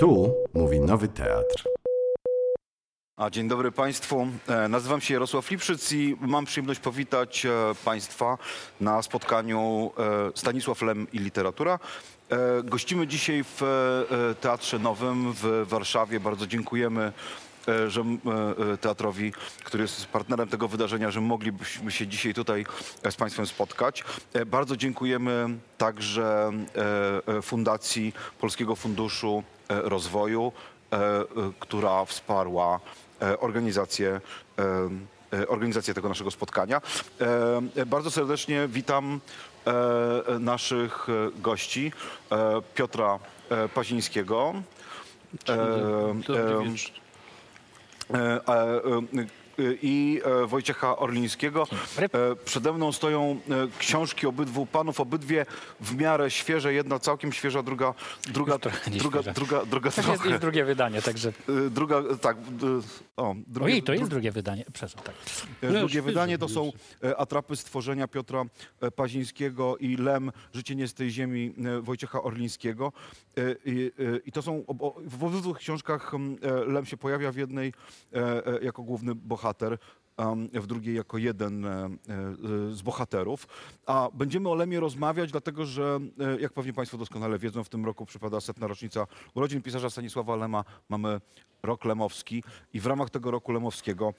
Tu mówi Nowy Teatr. A dzień dobry Państwu. E, Nazywam się Jarosław Lipszyc i mam przyjemność powitać e, Państwa na spotkaniu e, Stanisław Lem i literatura. Gościmy dzisiaj w Teatrze Nowym w Warszawie. Bardzo dziękujemy e, że, m, e, e, teatrowi, który jest partnerem tego wydarzenia, że moglibyśmy się dzisiaj tutaj z Państwem spotkać. E, Bardzo dziękujemy także e, Fundacji Polskiego Funduszu e, Rozwoju, e, e, która wsparła e, organizację, e, e, organizację tego naszego spotkania. E, e, Bardzo serdecznie witam e, e, naszych e, gości. E, Piotra e, Pazińskiego. Dobry wieczór. E, e, e, i Wojciecha Orlińskiego. Przede mną stoją książki obydwu panów, obydwie w miarę świeże, jedna całkiem świeża, druga, druga, trochę druga, nieświeża. druga, druga Tak jest, trochę. jest drugie wydanie, także... Druga, tak, o, drugie, Ojej, to jest dru- drugie wydanie. Przepraszam, tak. E, No, Drugie wydanie to są e, atrapy stworzenia Piotra e, Pazińskiego i Lem, Życie nie z tej ziemi Wojciecha Orlińskiego. I, i to są, w obydwu książkach m, e, Lem się pojawia w jednej jako główny bohater, w drugiej jako jeden e, e, z bohaterów. A będziemy o Lemie rozmawiać, dlatego że, e, jak pewnie Państwo doskonale wiedzą, w tym roku przypada setna rocznica urodzin pisarza Stanisława Lema. Mamy rok lemowski i w ramach tego roku lemowskiego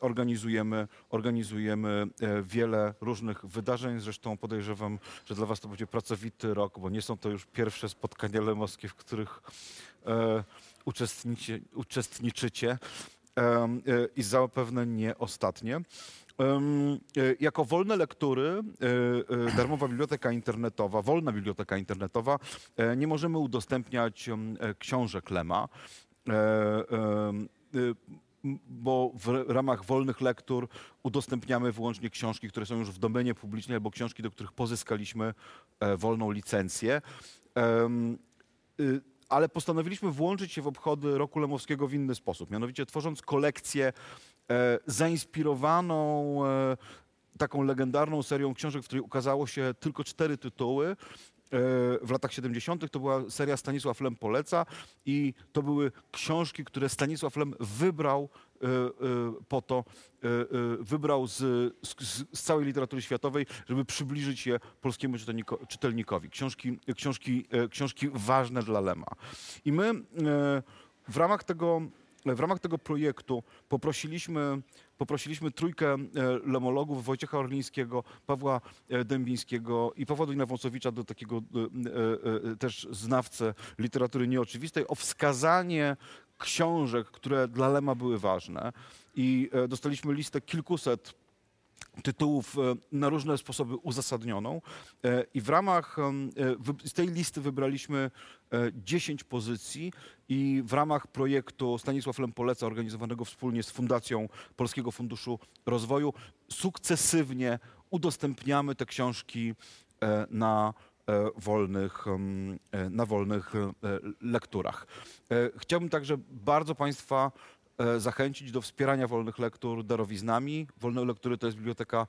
organizujemy, organizujemy wiele różnych wydarzeń. Zresztą podejrzewam, że dla Was to będzie pracowity rok, bo nie są to już pierwsze spotkania lemowskie, w których uczestniczycie i zapewne nie ostatnie. E, Jako wolne lektury, e, e, darmowa biblioteka internetowa, wolna biblioteka internetowa, e, nie możemy udostępniać e, książek Lema, e, e, bo w ramach wolnych lektur udostępniamy wyłącznie książki, które są już w domenie publicznej albo książki, do których pozyskaliśmy e, wolną licencję. Ale postanowiliśmy włączyć się w obchody Roku Lemowskiego w inny sposób, mianowicie tworząc kolekcję e, zainspirowaną e, taką legendarną serią książek, w której ukazało się tylko cztery tytuły. e, W latach 70. to była seria Stanisław Lem poleca i to były książki, które Stanisław Lem wybrał po to, e, e, wybrał z, z, z całej literatury światowej, żeby przybliżyć je polskiemu czytelniko, czytelnikowi. Książki, książki, e, książki ważne dla Lema. I my e, w ramach tego, w ramach tego projektu poprosiliśmy, poprosiliśmy trójkę e, lemologów, Wojciecha Orlińskiego, Pawła e, Dębińskiego i Pawła Dojna-Wąsowicza, do takiego e, e, e, też znawcę literatury nieoczywistej, o wskazanie książek, które dla Lema były ważne. I e, dostaliśmy listę kilkuset tytułów e, na różne sposoby uzasadnioną. E, I w ramach z tej listy wybraliśmy e, 10 pozycji i w ramach projektu Stanisław Lem poleca, organizowanego wspólnie z Fundacją Polskiego Funduszu Rozwoju, sukcesywnie udostępniamy te książki na wolnych, em, e, na wolnych e, lekturach. E, Chciałbym także bardzo Państwa e, zachęcić do wspierania wolnych lektur darowiznami. Wolne lektury to jest biblioteka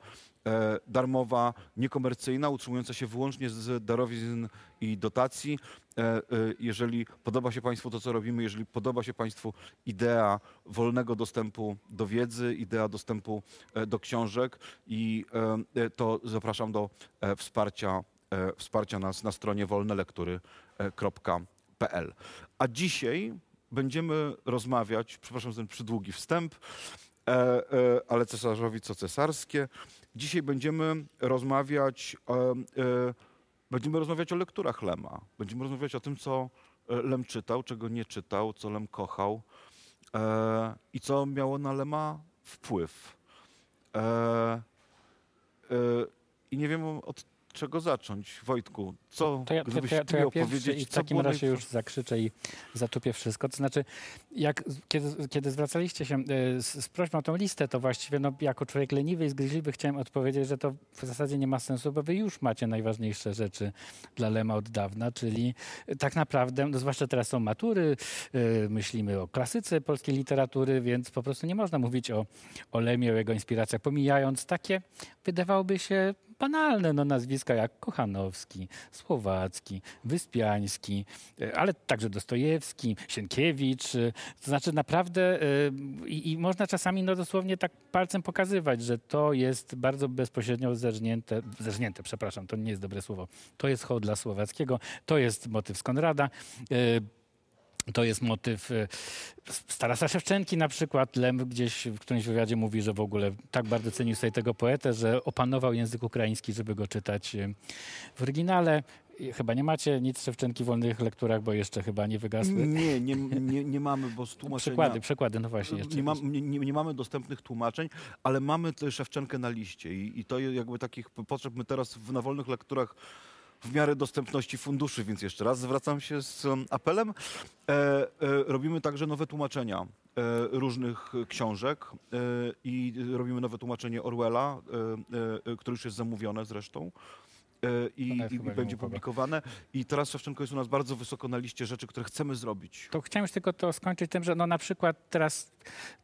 e, darmowa, niekomercyjna, utrzymująca się wyłącznie z darowizn i dotacji. E, e, Jeżeli podoba się Państwu to, co robimy, jeżeli podoba się Państwu idea wolnego dostępu do wiedzy, idea dostępu e, do książek, i e, e, to zapraszam do e, wsparcia, e, wsparcia nas na stronie wolnelektury.pl. A dzisiaj będziemy rozmawiać, przepraszam za ten przydługi wstęp, e, e, ale cesarzowi co cesarskie. Dzisiaj będziemy rozmawiać, e, e, będziemy rozmawiać o lekturach Lema. Będziemy rozmawiać o tym, co e, Lem czytał, czego nie czytał, co Lem kochał e, i co miało na Lema wpływ. E, e, I nie wiem od czego zacząć. Wojtku, co To ja, to, gdybyś to, ja, to ja pierwszy i w takim razie już zakrzyczę i zatupię wszystko. To znaczy, jak, kiedy, kiedy zwracaliście się e, z, z prośbą o tą listę, to właściwie no, jako człowiek leniwy i zgryźliwy chciałem odpowiedzieć, że to w zasadzie nie ma sensu, bo wy już macie najważniejsze rzeczy dla Lema od dawna, czyli tak naprawdę, no, zwłaszcza teraz są matury, e, myślimy o klasyce polskiej literatury, więc po prostu nie można mówić o, o Lemie, o jego inspiracjach, pomijając takie, wydawałoby się, banalne no, nazwiska jak Kochanowski, Słowacki, Wyspiański, e, ale także Dostojewski, Sienkiewicz. e, To znaczy naprawdę e, i, i można czasami no dosłownie tak palcem pokazywać, że to jest bardzo bezpośrednio zerżnięte, zerżnięte, przepraszam, to nie jest dobre słowo. To jest hołd dla Słowackiego, to jest motyw z Konrada. To jest motyw e, Starasa Szewczenki na przykład. Lem gdzieś w którymś wywiadzie mówi, że w ogóle tak bardzo cenił sobie tego poetę, że opanował język ukraiński, żeby go czytać e, w oryginale. Chyba nie macie nic Szewczenki w wolnych lekturach, bo jeszcze chyba nie wygasły. Nie, nie, nie, nie mamy, bo z tłumaczenia... Przykłady, przykłady, no właśnie. Nie, mam, nie, nie, mamy dostępnych tłumaczeń, ale mamy Szewczenkę na liście i, i to jakby takich potrzeb my teraz w, na wolnych lekturach w miarę dostępności funduszy, więc jeszcze raz zwracam się z um, apelem. E, e, robimy także nowe tłumaczenia e, różnych książek e, i robimy nowe tłumaczenie Orwella, e, e, które już jest zamówione zresztą. E, I, Ona i, i chyba będzie upada. publikowane. I teraz Szewczenko jest u nas bardzo wysoko na liście rzeczy, które chcemy zrobić. To chciałem już tylko to skończyć tym, że no na przykład teraz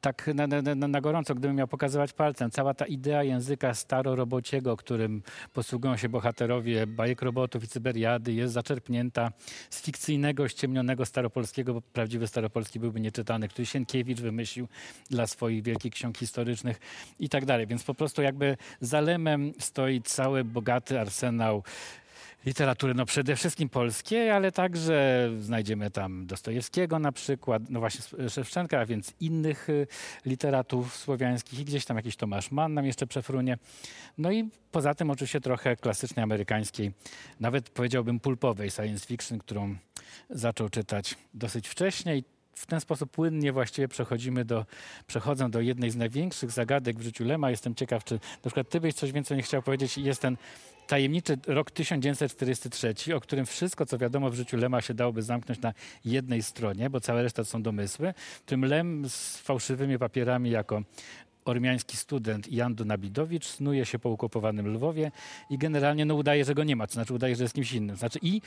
tak na, na, na, na gorąco, gdybym miał pokazywać palcem, cała ta idea języka starorobociego, którym posługują się bohaterowie bajek robotów i cyberiady, jest zaczerpnięta z fikcyjnego, ściemnionego staropolskiego, bo prawdziwy staropolski byłby nieczytany, który Sienkiewicz wymyślił dla swoich wielkich ksiąg historycznych i tak dalej. Więc po prostu jakby za Lemem stoi cały bogaty arsenał literatury, no przede wszystkim polskiej, ale także znajdziemy tam Dostojewskiego na przykład, no właśnie Szewczenka, a więc innych y, literatów słowiańskich i gdzieś tam jakiś Tomasz Mann nam jeszcze przefrunie. No i poza tym oczywiście trochę klasycznej amerykańskiej, nawet powiedziałbym pulpowej science fiction, którą zaczął czytać dosyć wcześnie i w ten sposób płynnie właściwie przechodzimy do, przechodzę do jednej z największych zagadek w życiu Lema. Jestem ciekaw, czy na przykład ty byś coś więcej nie chciał powiedzieć. Jest ten tajemniczy rok 1943, o którym wszystko, co wiadomo w życiu Lema się dałoby zamknąć na jednej stronie, bo cała reszta to są domysły. Tym Lem z fałszywymi papierami jako ormiański student Jan Dunabidowicz snuje się po okupowanym Lwowie i generalnie no, udaje, że go nie ma, to znaczy udaje, że jest kimś innym. Znaczy i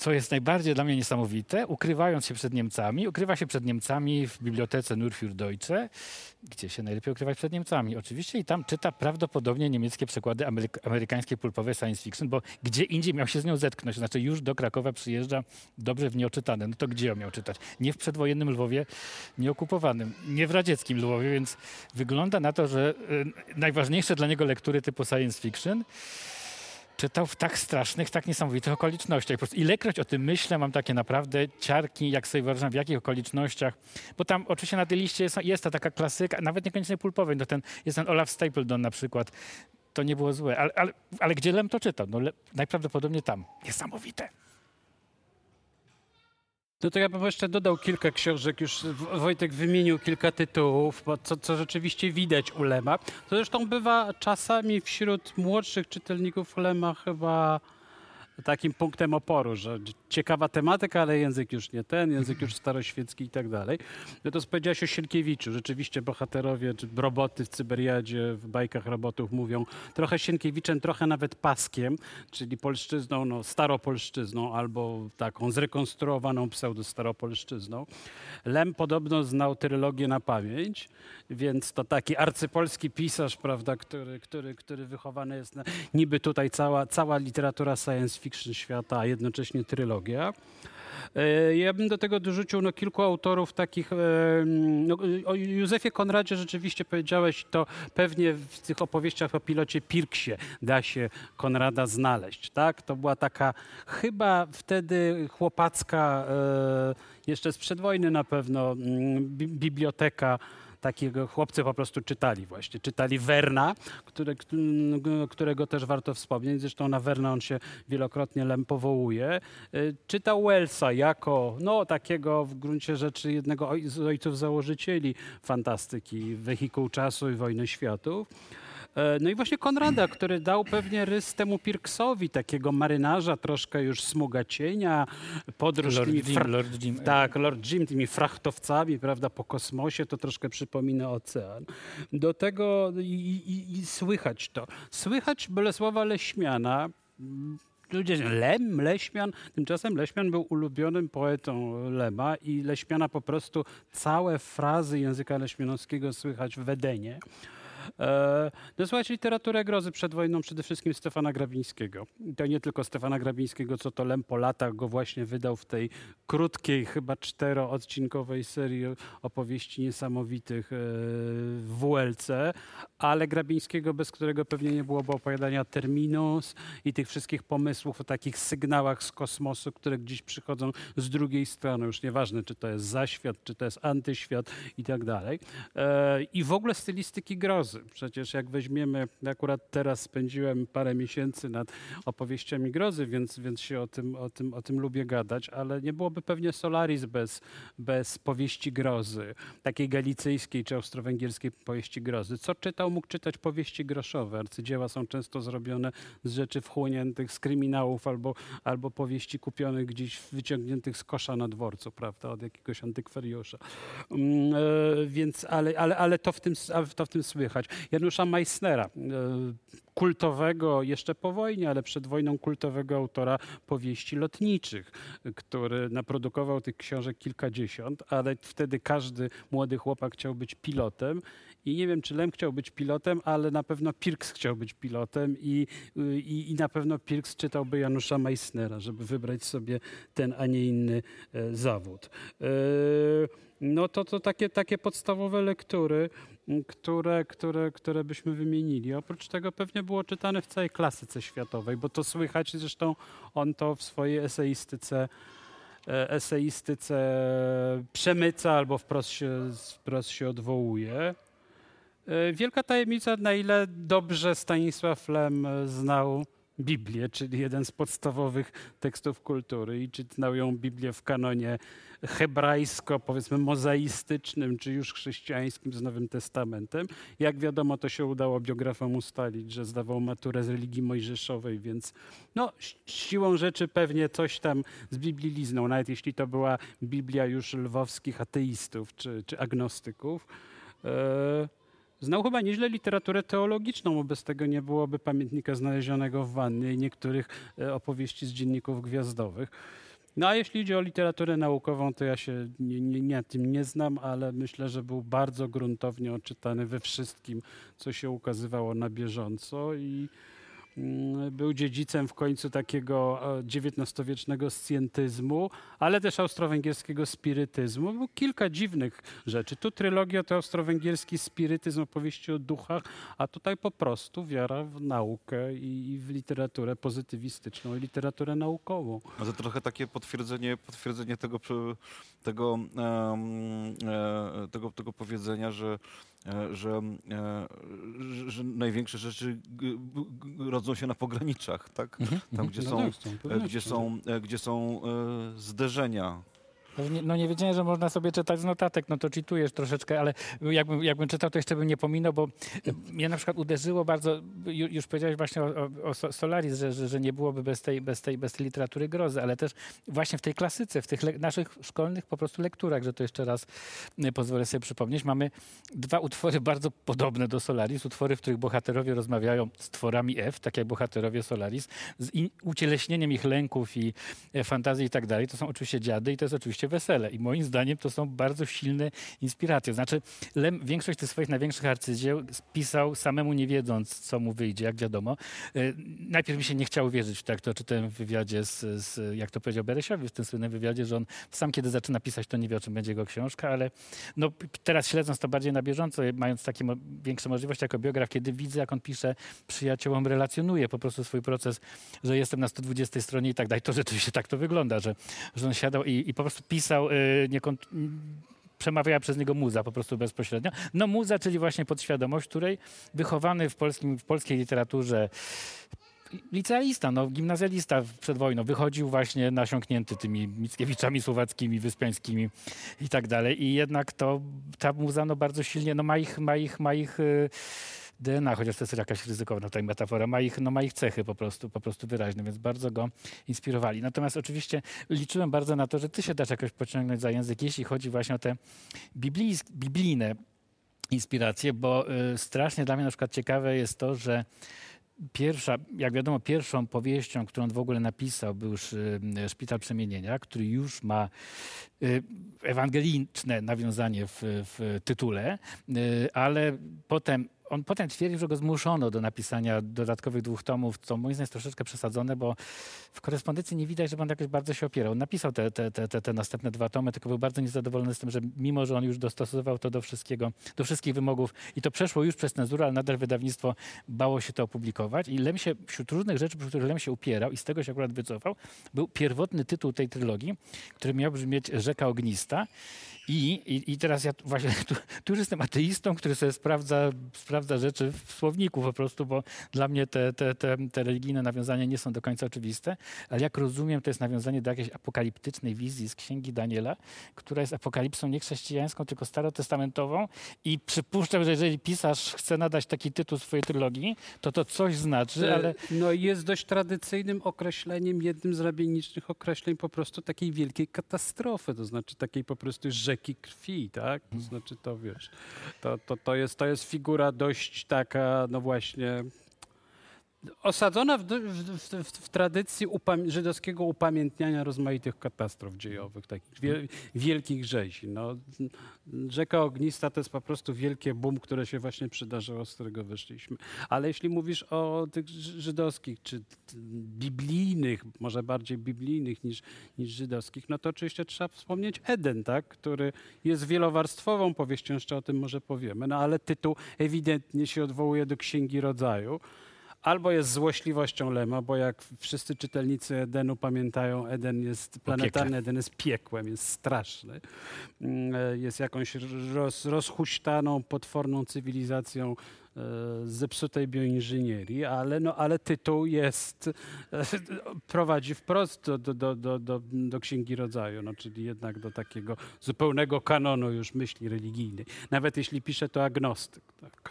co jest najbardziej dla mnie niesamowite, ukrywając się przed Niemcami, ukrywa się przed Niemcami w bibliotece Nur Deutsche, gdzie się najlepiej ukrywać przed Niemcami. Oczywiście i tam czyta prawdopodobnie niemieckie przekłady ameryk- amerykańskiej pulpowej science fiction, bo gdzie indziej miał się z nią zetknąć. Znaczy już do Krakowa przyjeżdża dobrze w nieoczytane. No to gdzie ją miał czytać? Nie w przedwojennym Lwowie, nieokupowanym, nie w radzieckim Lwowie, więc wygląda na to, że y, najważniejsze dla niego lektury typu science fiction czytał w tak strasznych, tak niesamowitych okolicznościach. Po prostu ilekroć o tym myślę, mam takie naprawdę ciarki, jak sobie wyobrażam, w jakich okolicznościach. Bo tam oczywiście na tej liście jest, jest ta taka klasyka, nawet niekoniecznie pulpowej, no ten, jest ten Olaf Stapledon na przykład. To nie było złe, ale, ale, ale gdzie Lem to czytał? No, le, najprawdopodobniej tam. Niesamowite. No to ja bym jeszcze dodał kilka książek, już Wojtek wymienił kilka tytułów, co, co rzeczywiście widać u Lema. To zresztą bywa czasami wśród młodszych czytelników Lema chyba takim punktem oporu, że ciekawa tematyka, ale język już nie ten, język już staroświecki i tak dalej. No to powiedziałeś o Sienkiewiczu. Rzeczywiście bohaterowie, roboty w Cyberiadzie, w bajkach robotów mówią trochę Sienkiewiczem, trochę nawet paskiem, czyli polszczyzną, no staropolszczyzną albo taką zrekonstruowaną pseudo-staropolszczyzną. Lem podobno znał trylogię na pamięć, więc to taki arcypolski pisarz, prawda, który, który, który wychowany jest na, niby tutaj cała, cała literatura science fiction świata, a jednocześnie trylogia. E, Ja bym do tego dorzucił no, kilku autorów takich. e, No, o Józefie Konradzie rzeczywiście powiedziałeś, to pewnie w tych opowieściach o pilocie Pirksie da się Konrada znaleźć. Tak? To była taka chyba wtedy chłopacka, e, jeszcze sprzed wojny na pewno, mm, bi- biblioteka takiego chłopcy po prostu czytali właśnie. Czytali Werna, które, któ- którego też warto wspomnieć. Zresztą na Werna on się wielokrotnie Lem powołuje. Y, Czytał Wellsa jako no, takiego w gruncie rzeczy jednego z ojców założycieli fantastyki, wehikuł czasu i wojny światów. E, No i właśnie Konrada, który dał pewnie rys temu Pirksowi, takiego marynarza, troszkę już smuga cienia, podróż Lord tymi Jim, Lord Jim. tak, Lord Jim tymi frachtowcami, prawda, po kosmosie, to troszkę przypomina ocean. Do tego i, i, i słychać to. Słychać Bolesława Leśmiana, Ludzie, Lem, Leśmian. Tymczasem Leśmian był ulubionym poetą Lema i Leśmiana po prostu całe frazy języka leśmianowskiego słychać w Edenie. E, no słuchajcie, literaturę grozy przed wojną przede wszystkim Stefana Grabińskiego. To nie tylko Stefana Grabińskiego, co to Lem po latach go właśnie wydał w tej krótkiej, chyba czteroodcinkowej serii opowieści niesamowitych e, w WLC, ale Grabińskiego, bez którego pewnie nie byłoby opowiadania Terminus i tych wszystkich pomysłów o takich sygnałach z kosmosu, które gdzieś przychodzą z drugiej strony. Już nieważne, czy to jest zaświat, czy to jest antyświat i tak dalej. E, I w ogóle stylistyki grozy. Przecież jak weźmiemy, akurat teraz spędziłem parę miesięcy nad opowieściami grozy, więc, więc się o tym, o, tym, o tym lubię gadać, ale nie byłoby pewnie Solaris bez, bez powieści grozy, takiej galicyjskiej czy austro-węgierskiej powieści grozy. Co czytał, mógł czytać powieści groszowe. Arcydzieła są często zrobione z rzeczy wchłoniętych, z kryminałów albo, albo powieści kupionych gdzieś, wyciągniętych z kosza na dworcu, prawda, od jakiegoś antykwariusza. Mm, e, więc, ale, ale, ale to, w tym, to w tym słychać. Janusza Meissnera, e, kultowego jeszcze po wojnie, ale przed wojną kultowego autora powieści lotniczych, który naprodukował tych książek kilkadziesiąt, ale wtedy każdy młody chłopak chciał być pilotem i nie wiem, czy Lem chciał być pilotem, ale na pewno Pirks chciał być pilotem i, i, i na pewno Pirks czytałby Janusza Meissnera, żeby wybrać sobie ten, a nie inny e, zawód. E, no to, to takie, takie podstawowe lektury, które, które, które byśmy wymienili. Oprócz tego pewnie było czytane w całej klasyce światowej, bo to słychać, zresztą on to w swojej eseistyce e, eseistyce przemyca albo wprost się, wprost się odwołuje. E, wielka tajemnica, na ile dobrze Stanisław Lem znał Biblię, czyli jeden z podstawowych tekstów kultury i czy znał ją Biblię w kanonie hebrajsko, powiedzmy mozaistycznym, czy już chrześcijańskim z Nowym Testamentem. Jak wiadomo, to się udało biografom ustalić, że zdawał maturę z religii mojżeszowej, więc no, siłą rzeczy pewnie coś tam z Biblii liznął, nawet jeśli to była Biblia już lwowskich ateistów czy, czy agnostyków. E, Znał chyba nieźle literaturę teologiczną, bo bez tego nie byłoby pamiętnika znalezionego w wannie i niektórych e, opowieści z dzienników gwiazdowych. No a jeśli idzie o literaturę naukową, to ja się nie, nie, nie, tym nie znam, ale myślę, że był bardzo gruntownie odczytany we wszystkim, co się ukazywało na bieżąco i był dziedzicem w końcu takiego XIX-wiecznego scjentyzmu, ale też austro-węgierskiego spirytyzmu. Było kilka dziwnych rzeczy. Tu trylogia to austro-węgierski spirytyzm, opowieści o duchach, a tutaj po prostu wiara w naukę i w literaturę pozytywistyczną i literaturę naukową. To trochę takie potwierdzenie, potwierdzenie tego, tego, um, tego, tego powiedzenia, że E, że, e, że największe rzeczy rodzą się na pograniczach, tak? Mhm, Tam, gdzie są, gdzie są, gdzie są zderzenia no nie wiedziałem, że można sobie czytać z notatek, no to czytujesz troszeczkę, ale jakbym, jakbym czytał, to jeszcze bym nie pominął, bo mnie na przykład uderzyło bardzo, już powiedziałeś właśnie o, o Solaris, że, że, że, nie byłoby bez tej, bez, tej, bez tej literatury grozy, ale też właśnie w tej klasyce, w tych naszych szkolnych po prostu lekturach, że to jeszcze raz y, pozwolę sobie przypomnieć, mamy dwa utwory bardzo podobne do Solaris, utwory, w których bohaterowie rozmawiają z tworami F, tak jak bohaterowie Solaris, z ucieleśnieniem ich lęków i e, fantazji i tak dalej. To są oczywiście dziady i to jest oczywiście wesele. I moim zdaniem to są bardzo silne inspiracje. Znaczy, Lem większość tych swoich największych arcydzieł pisał samemu nie wiedząc, co mu wyjdzie, jak wiadomo. E, najpierw mi się nie chciało wierzyć tak, to czytałem w wywiadzie z, z jak to powiedział Beresiowi w tym słynnym wywiadzie, że on sam kiedy zaczyna pisać, to nie wie, o czym będzie jego książka, ale no, teraz śledząc to bardziej na bieżąco, mając takie mo większe możliwości jako biograf, kiedy widzę, jak on pisze przyjaciołom, relacjonuje po prostu swój proces, że jestem na 120 stronie i tak dalej, to rzeczywiście tak to wygląda, że, że on siadał i, i po prostu pisał y, przemawiała przez niego muza po prostu bezpośrednio. No muza, czyli właśnie podświadomość, której wychowany w, polskim, w polskiej literaturze licealista, no, gimnazjalista przed wojną, wychodził właśnie nasiąknięty tymi Mickiewiczami słowackimi, wyspiańskimi i tak dalej. I jednak to, ta muza no, bardzo silnie, no, ma ich, ma ich, ma ich y, DNA, chociaż to jest jakaś ryzykowna tutaj metafora, ma ich, no, ma ich cechy po prostu, po prostu wyraźne, więc bardzo go inspirowali. Natomiast oczywiście liczyłem bardzo na to, że ty się dasz jakoś pociągnąć za język, jeśli chodzi właśnie o te biblijne inspiracje, bo y, strasznie dla mnie na przykład ciekawe jest to, że pierwsza, jak wiadomo, pierwszą powieścią, którą w ogóle napisał, był już y, Szpital Przemienienia, który już ma y, ewangeliczne nawiązanie w, w tytule, y, ale potem on potem twierdził, że go zmuszono do napisania dodatkowych dwóch tomów, co moim zdaniem jest troszeczkę przesadzone, bo w korespondencji nie widać, żeby on jakoś bardzo się opierał. Napisał te, te, te, te, te następne dwa tomy, tylko był bardzo niezadowolony z tym, że mimo, że on już dostosował to do wszystkiego, do wszystkich wymogów i to przeszło już przez cenzurę, ale nadal wydawnictwo bało się to opublikować i Lem się, wśród różnych rzeczy, przy których Lem się upierał i z tego się akurat wycofał, był pierwotny tytuł tej trylogii, który miał brzmieć Rzeka Ognista i, i, I teraz ja tu- właśnie tu, tu już jestem ateistą, który sobie sprawdza, sprawdza rzeczy w słowniku po prostu, bo dla mnie te, te, te, te religijne nawiązania nie są do końca oczywiste, ale jak rozumiem, to jest nawiązanie do jakiejś apokaliptycznej wizji z Księgi Daniela, która jest apokalipsą nie chrześcijańską, tylko starotestamentową. I przypuszczam, że jeżeli pisarz chce nadać taki tytuł swojej trylogii, to to coś znaczy, ale... No jest dość tradycyjnym określeniem, jednym z rabinicznych określeń po prostu takiej wielkiej katastrofy, to znaczy takiej po prostu rzeki krwi, tak? To znaczy to wiesz, to, to, to, jest, to jest figura dość taka, no właśnie osadzona w, w, w, w, tradycji upam- żydowskiego upamiętniania rozmaitych katastrof dziejowych, takich wie- wielkich rzezi. No, rzeka ognista to jest po prostu wielkie boom, które się właśnie przydarzyło, z którego wyszliśmy. Ale jeśli mówisz o tych ży- żydowskich, czy biblijnych, może bardziej biblijnych niż, niż żydowskich, no to oczywiście trzeba wspomnieć Eden, tak? który jest wielowarstwową powieścią, jeszcze o tym może powiemy, no ale tytuł ewidentnie się odwołuje do Księgi Rodzaju albo jest złośliwością Lema, bo jak wszyscy czytelnicy Edenu pamiętają, Eden jest planetarny, Eden jest piekłem, jest straszny. Mm, e, Jest jakąś roz, rozhuśtaną, potworną cywilizacją e, zepsutej bioinżynierii, ale, no, ale tytuł jest, e, prowadzi wprost do, do, do, do, do, do Księgi Rodzaju, no, czyli jednak do takiego zupełnego kanonu już myśli religijnej. Nawet jeśli pisze to agnostyk. Tak.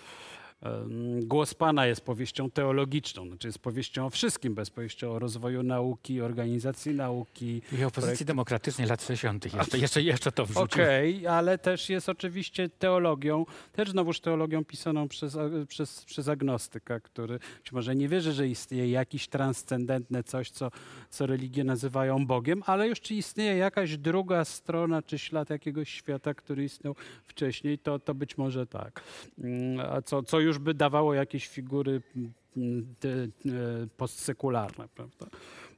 Głos Pana jest powieścią teologiczną, znaczy jest powieścią o wszystkim, bez powieścią o rozwoju nauki, organizacji nauki. I opozycji Projekt- demokratycznej lat 60. Jeszcze, jeszcze, jeszcze to wrzucił. Okej, ale też jest oczywiście teologią, też znowuż teologią pisaną przez, przez, przez agnostyka, który być może nie wierzy, że istnieje jakiś transcendentne coś, co, co religie nazywają Bogiem, ale już czy istnieje jakaś druga strona, czy ślad jakiegoś świata, który istniał wcześniej, to, to być może tak. Mm, A co, co już by dawało jakieś figury mm, e, postsekularne, prawda?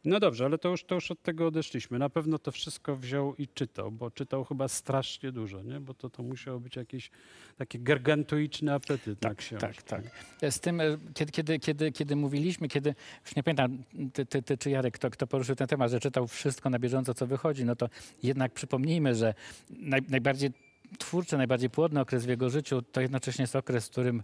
No dobrze, ale to już, to już od tego odeszliśmy. Na pewno to wszystko wziął i czytał, bo czytał chyba strasznie dużo, nie? Bo to, to musiało być jakiś taki gargantuiczny apetyt na książkę. Tak, tak. Z tym, e, kiedy, kiedy, kiedy, kiedy mówiliśmy, kiedy, już nie pamiętam, ty, ty, ty czy Jarek, kto, kto poruszył ten temat, że czytał wszystko na bieżąco, co wychodzi, no to jednak przypomnijmy, że naj, najbardziej twórczy, najbardziej płodny okres w jego życiu to jednocześnie jest okres, w którym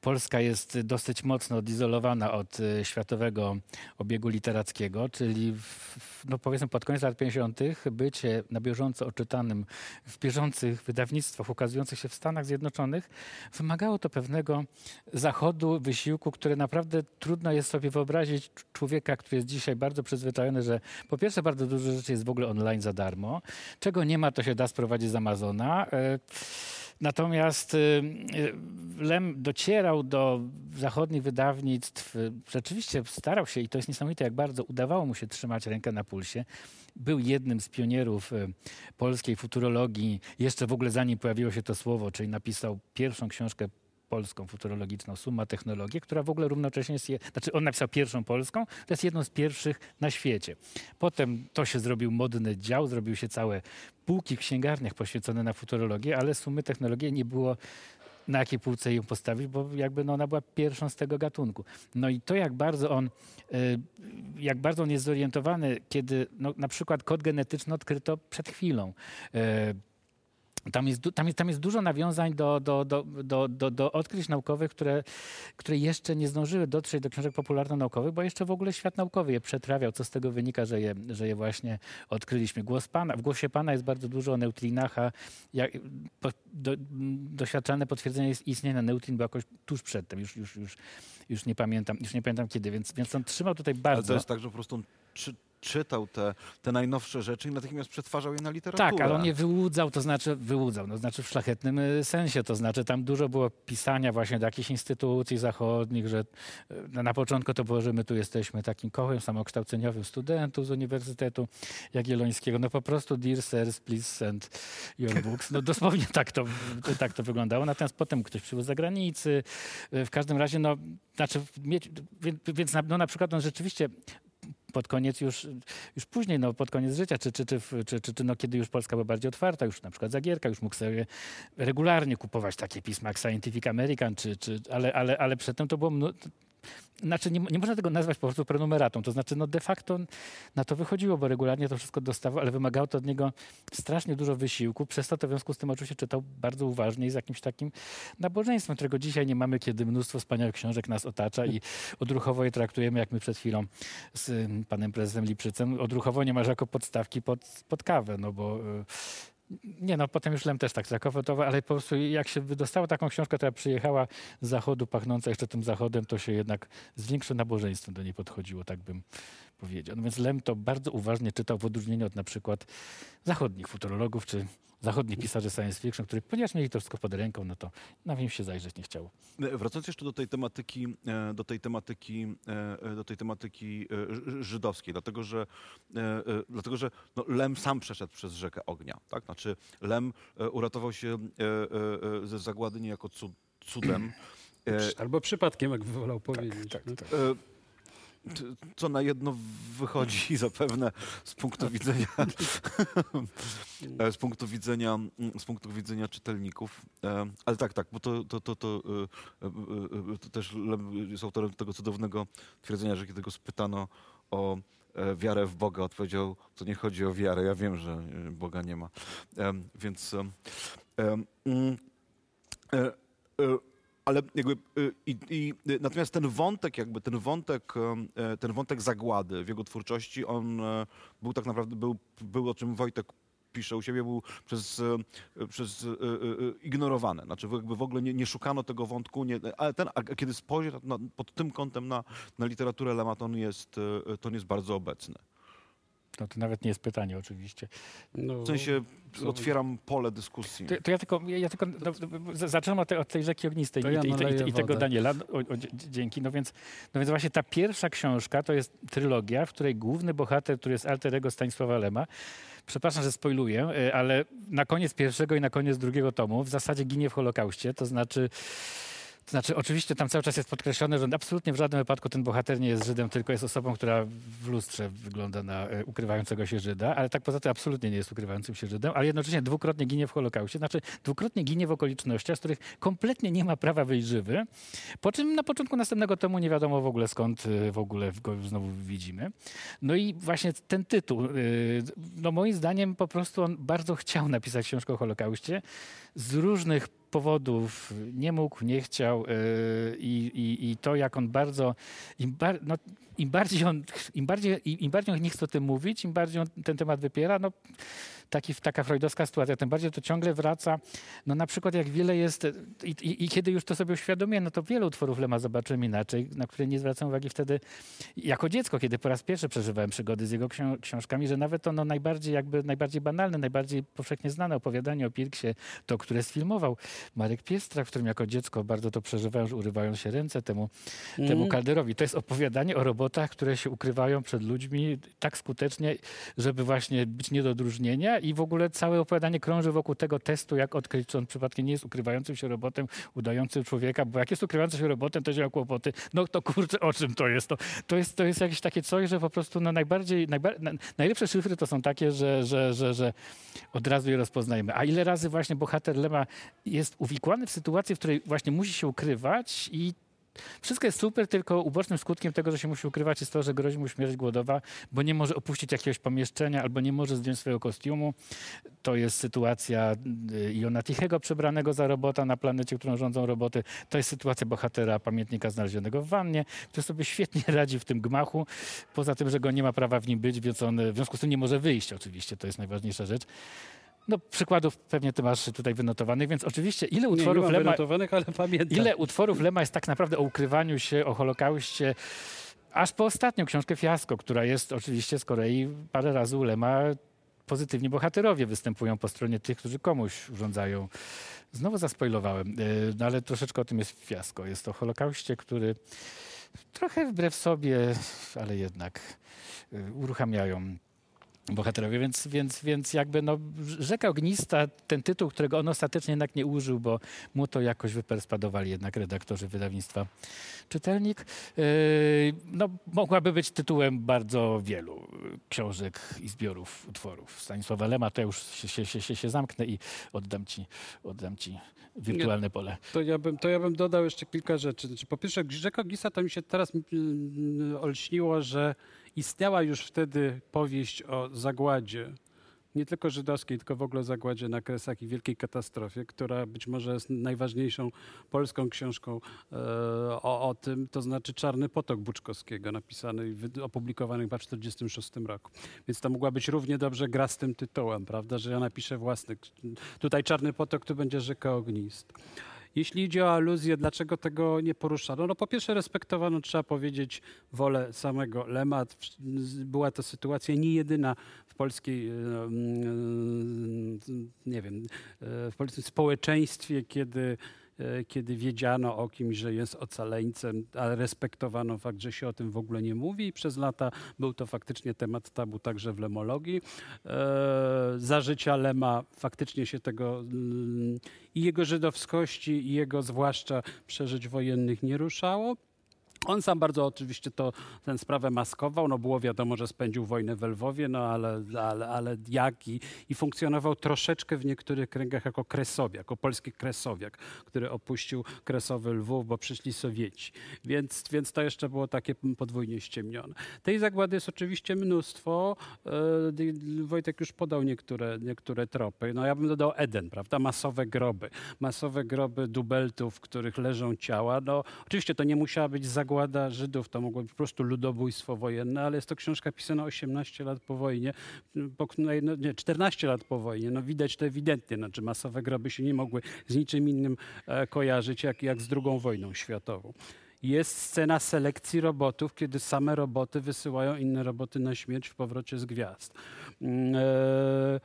Polska jest dosyć mocno odizolowana od e, światowego obiegu literackiego, czyli w, no powiedzmy pod koniec lat 50. bycie na bieżąco odczytanym w bieżących wydawnictwach ukazujących się w Stanach Zjednoczonych wymagało to pewnego zachodu, wysiłku, który naprawdę trudno jest sobie wyobrazić cz- człowieka, który jest dzisiaj bardzo przyzwyczajony, że po pierwsze bardzo dużo rzeczy jest w ogóle online za darmo. Czego nie ma, to się da sprowadzić z Amazona. E, Natomiast y, y, Lem docierał do zachodnich wydawnictw, rzeczywiście starał się i to jest niesamowite, jak bardzo udawało mu się trzymać rękę na pulsie. Był jednym z pionierów y, polskiej futurologii, jeszcze w ogóle zanim pojawiło się to słowo, czyli napisał pierwszą książkę polską futurologiczną, Suma Technologii, która w ogóle równocześnie jest, je, znaczy on napisał pierwszą polską, to jest jedną z pierwszych na świecie. Potem to się zrobił modny dział, zrobił się całe półki w księgarniach poświęcone na futurologię, ale Sumy Technologii nie było na jakiej półce ją postawić, bo jakby no ona była pierwszą z tego gatunku. No i to jak bardzo on, y, jak bardzo on jest zorientowany, kiedy no, na przykład kod genetyczny odkryto przed chwilą. Tam jest, tam, jest, tam jest dużo nawiązań do, do, do, do, do, do odkryć naukowych, które, które jeszcze nie zdążyły dotrzeć do książek popularno-naukowych, bo jeszcze w ogóle świat naukowy je przetrawiał, co z tego wynika, że je, że je właśnie odkryliśmy. Głos Pana, w głosie Pana jest bardzo dużo o neutrinach, a jak, po, do, doświadczalne potwierdzenie istnienia neutrin było jakoś tuż przedtem, już, już, już, już, nie, pamiętam, już nie pamiętam kiedy, więc, więc on trzymał tutaj Ale bardzo... to jest tak, że po prostu on czytał te, te najnowsze rzeczy i natychmiast przetwarzał je na literaturę. Tak, ale on je wyłudzał, to znaczy wyłudzał, no znaczy w szlachetnym y, sensie, to znaczy tam dużo było pisania właśnie do jakichś instytucji zachodnich, że y, na początku to było, że my tu jesteśmy takim kołem samokształceniowym studentów z Uniwersytetu Jagiellońskiego, no po prostu dear sirs, please send your books, no dosłownie tak to, tak to wyglądało, natomiast potem ktoś przybył z zagranicy, y, w każdym razie, no, znaczy, więc na, no, na przykład on rzeczywiście pod koniec już, już później, no, pod koniec życia, czy, czy, czy, czy, czy, czy no, kiedy już Polska była bardziej otwarta, już na przykład Zagierka, już mógł sobie regularnie kupować takie pisma jak Scientific American, czy, czy, ale, ale, ale przedtem to było znaczy nie, nie można tego nazwać po prostu prenumeratą. To znaczy, no de facto na to wychodziło, bo regularnie to wszystko dostawał, ale wymagało to od niego strasznie dużo wysiłku. Przez to, to w związku z tym oczywiście czytał bardzo uważnie i z jakimś takim nabożeństwem, którego dzisiaj nie mamy, kiedy mnóstwo wspaniałych książek nas otacza i odruchowo je traktujemy, jak my przed chwilą z ym, panem prezesem Lipszycem. Odruchowo nie masz jako podstawki pod, pod kawę, no bo y, nie no, potem już Lem też tak traktował, ale po prostu jak się wydostało taką książkę, która przyjechała z zachodu, pachnąca jeszcze tym zachodem, to się jednak z większym nabożeństwem do niej podchodziło, tak bym powiedział. No więc Lem to bardzo uważnie czytał w odróżnieniu od na przykład zachodnich futurologów czy zachodnich pisarzy science fiction, których ponieważ mieli to wszystko pod ręką, no to na nim się zajrzeć nie chciało. E, Wracając jeszcze do tej tematyki, e, do tej tematyki, e, do tej tematyki e, ży- żydowskiej, dlatego że, e, e, dlatego, że no, Lem sam przeszedł przez rzekę ognia. Tak? Znaczy Lem e, uratował się e, e, e, ze zagłady niejako cud, cudem. E, Albo przypadkiem, jak wolał powiedzieć. tak, no. tak. Co na jedno wychodzi zapewne z punktu widzenia e, z punktu widzenia mm, z punktu widzenia czytelników. E, Ale tak, tak, bo to, to, to, to, e, to też jest autorem tego cudownego twierdzenia, że kiedy go spytano o wiarę w Boga, odpowiedział, to nie chodzi o wiarę, ja wiem, że Boga nie ma. Więc mm, ale jakby y, i, i, y, natomiast ten wątek jakby ten wątek e, ten wątek zagłady w jego twórczości on był tak naprawdę był, był o czym Wojtek pisze u siebie był przez, przez ignorowany. Znaczy jakby w ogóle nie, nie szukano tego wątku, nie, ale ten, a kiedy spojrzy pod tym kątem na, na literaturę Lema, to on jest, to on jest bardzo obecny. No to nawet nie jest pytanie oczywiście. No, W sensie otwieram pole dyskusji. To, to ja tylko, ja, tylko no, z- zaczynam od, tej- od tej rzeki ognistej To i, ja i, i, i tego wodę. Daniela. O, o, dzie- dzięki. No więc, no więc właśnie ta pierwsza książka to jest trylogia, w której główny bohater, który jest alter ego Stanisława Lema, przepraszam, że spoiluję, y, ale na koniec pierwszego i na koniec drugiego tomu w zasadzie ginie w Holokauście, to znaczy to znaczy, oczywiście tam cały czas jest podkreślone, że absolutnie w żadnym wypadku ten bohater nie jest Żydem, tylko jest osobą, która w lustrze wygląda na e, ukrywającego się Żyda, ale tak poza tym absolutnie nie jest ukrywającym się Żydem, ale jednocześnie dwukrotnie ginie w Holokauście, znaczy dwukrotnie ginie w okolicznościach, z których kompletnie nie ma prawa wyjść żywy, po czym na początku następnego tomu nie wiadomo w ogóle skąd e, w ogóle go znowu widzimy. No i właśnie ten tytuł, e, no moim zdaniem po prostu on bardzo chciał napisać książkę o Holokauście, z różnych powodów nie mógł, nie chciał yy, i, i, i to jak on bardzo, no, im bardziej on, im bardziej, im, bardziej on nie chce o tym mówić, im bardziej on ten temat wypiera, no taki, taka freudowska sytuacja, tym bardziej to ciągle wraca. No na przykład jak wiele jest, i, i, i kiedy już to sobie uświadomiłem, no to wiele utworów Lema zobaczyłem inaczej, na które nie zwracam uwagi wtedy jako dziecko, kiedy po raz pierwszy przeżywałem przygody z jego ksią- książkami, że nawet to no, najbardziej jakby, najbardziej banalne, najbardziej powszechnie znane opowiadanie o Pirksie, to, które sfilmował Marek Piestra, w którym jako dziecko bardzo to przeżywałem, że urywają się ręce temu, temu Mhm. Kalderowi. To jest opowiadanie o robotach, które się ukrywają przed ludźmi tak skutecznie, żeby właśnie być nie do odróżnienia i w ogóle całe opowiadanie krąży wokół tego testu, jak odkryć, czy on przypadkiem nie jest ukrywającym się robotem, udającym człowieka, bo jak jest ukrywający się robotem, to się kłopoty. No to kurczę, o czym to jest? To, to, jest, to jest jakieś takie coś, że po prostu no, najbardziej, najba, na, najlepsze szyfry to są takie, że, że, że, że od razu je rozpoznajemy. A ile razy właśnie bohater Lema jest uwikłany w sytuację, w której właśnie musi się ukrywać i wszystko jest super, tylko ubocznym skutkiem tego, że się musi ukrywać jest to, że grozi mu śmierć głodowa, bo nie może opuścić jakiegoś pomieszczenia albo nie może zdjąć swojego kostiumu. To jest sytuacja y, Iona Tichego przebranego za robota na planecie, którą rządzą roboty. To jest sytuacja bohatera pamiętnika znalezionego w wannie, który sobie świetnie radzi w tym gmachu. Poza tym, że go nie ma prawa w nim być, więc on w związku z tym nie może wyjść oczywiście. To jest najważniejsza rzecz. No, przykładów pewnie ty masz tutaj wynotowanych, więc oczywiście ile Nie, nie utworów mam Lema... ale pamiętam. Ile utworów Lema jest tak naprawdę o ukrywaniu się, o Holokauście? Aż po ostatnią książkę Fiasko, która jest oczywiście z kolei parę razy u Lema pozytywnie bohaterowie występują po stronie tych, którzy komuś urządzają. Znowu zaspoilowałem, e, no ale troszeczkę o tym jest fiasko. Jest to Holokauście, który trochę wbrew sobie, ale jednak e, uruchamiają bohaterowie, więc, więc, więc jakby no, Rzeka Ognista, ten tytuł, którego on ostatecznie jednak nie użył, bo mu to jakoś wyperspadowali jednak redaktorzy wydawnictwa Czytelnik, yy, no, mogłaby być tytułem bardzo wielu książek i zbiorów utworów. Stanisława Lema, to już się, się, się, się zamknę i oddam ci, oddam ci wirtualne nie, pole. To ja, bym, to ja bym dodał jeszcze kilka rzeczy. Znaczy, po pierwsze, Rzeka Ognista to mi się teraz olśniło, że Istniała już wtedy powieść o zagładzie, nie tylko żydowskiej, tylko w ogóle zagładzie na Kresach i wielkiej katastrofie, która być może jest najważniejszą polską książką e, o, o, tym, to znaczy Czarny Potok Buczkowskiego, napisany i opublikowany chyba w 1946 roku. Więc to mogła być równie dobrze gra z tym tytułem, prawda, że ja napiszę własny. Tutaj Czarny Potok, tu będzie Rzeka Ognist. Jeśli idzie o aluzję, dlaczego tego nie poruszano? No po pierwsze respektowano, trzeba powiedzieć, wolę samego Lema. Była to sytuacja nie jedyna w polskiej, e, mm, nie wiem, e, w polskim społeczeństwie, kiedy E, kiedy wiedziano o kimś, że jest ocaleńcem, ale respektowano fakt, że się o tym w ogóle nie mówi i przez lata był to faktycznie temat tabu także w lemologii. E, za życia Lema faktycznie się tego mm, i jego żydowskości, i jego zwłaszcza przeżyć wojennych nie ruszało. On sam bardzo oczywiście to, tę sprawę maskował, no było wiadomo, że spędził wojnę w Lwowie, no ale, ale, ale jak i, i funkcjonował troszeczkę w niektórych kręgach jako kresowiak, jako polski kresowiak, który opuścił kresowy Lwów, bo przyszli Sowieci. Więc, więc to jeszcze było takie podwójnie ściemnione. Tej zagłady jest oczywiście mnóstwo. E, Wojtek już podał niektóre, niektóre tropy. No ja bym dodał Eden, prawda? Masowe groby. Masowe groby dubeltów, w których leżą ciała. No oczywiście to nie musiała być zagłada zagłada Żydów to mogło być po prostu ludobójstwo wojenne, ale jest to książka pisana 18 lat po wojnie, po, no, nie, 14 lat po wojnie. No widać to ewidentnie, znaczy masowe groby się nie mogły z niczym innym e, kojarzyć jak, jak z drugą wojną światową jest scena selekcji robotów, kiedy same roboty wysyłają inne roboty na śmierć w powrocie z gwiazd. E,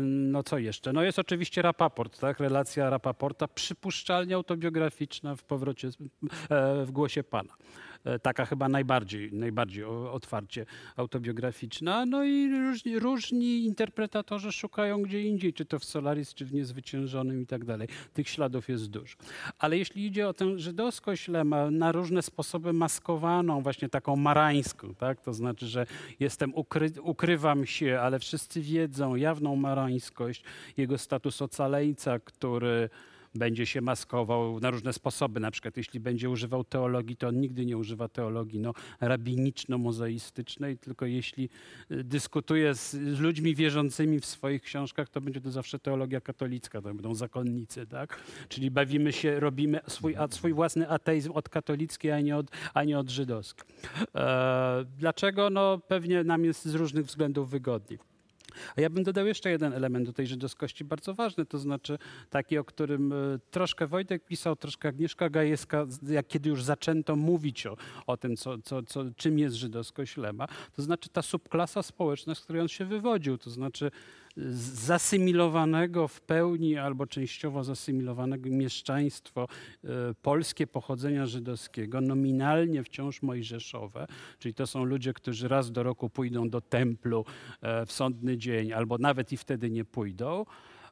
no co jeszcze? No jest oczywiście Rapaport, tak? Relacja Rapaporta, przypuszczalnie autobiograficzna w powrocie, e, w głosie Pana. E, taka chyba najbardziej, najbardziej otwarcie autobiograficzna. No i różni, różni interpretatorzy szukają gdzie indziej, czy to w Solaris, czy w Niezwyciężonym i tak dalej. Tych śladów jest dużo. Ale jeśli idzie o tę żydowskość Lema, na różne sposoby maskowaną, właśnie taką marańską, tak? to znaczy, że jestem, ukry, ukrywam się, ale wszyscy wiedzą, jawną marańskość, jego status ocaleńca, który będzie się maskował na różne sposoby. Na przykład jeśli będzie używał teologii, to on nigdy nie używa teologii no, rabiniczno-mozaistycznej, tylko jeśli y, dyskutuje z, z, ludźmi wierzącymi w swoich książkach, to będzie to zawsze teologia katolicka, to będą zakonnicy, tak? Czyli bawimy się, robimy swój, swój własny ateizm od katolickiej, a nie od, a nie od żydowskiej. E, dlaczego? No pewnie nam jest z różnych względów wygodniej. A ja bym dodał jeszcze jeden element do tej żydowskości, bardzo ważny, to znaczy taki, o którym e, troszkę Wojtek pisał, troszkę Agnieszka Gajewska, jak kiedy już zaczęto mówić o, o tym, co, co, co, czym jest żydowskość Lema, to znaczy ta subklasa społeczna, z której on się wywodził, to znaczy zasymilowanego w pełni albo częściowo zasymilowanego mieszczaństwo e, polskie pochodzenia żydowskiego, nominalnie wciąż mojżeszowe, czyli to są ludzie, którzy raz do roku pójdą do templu e, w sądny dzień, albo nawet i wtedy nie pójdą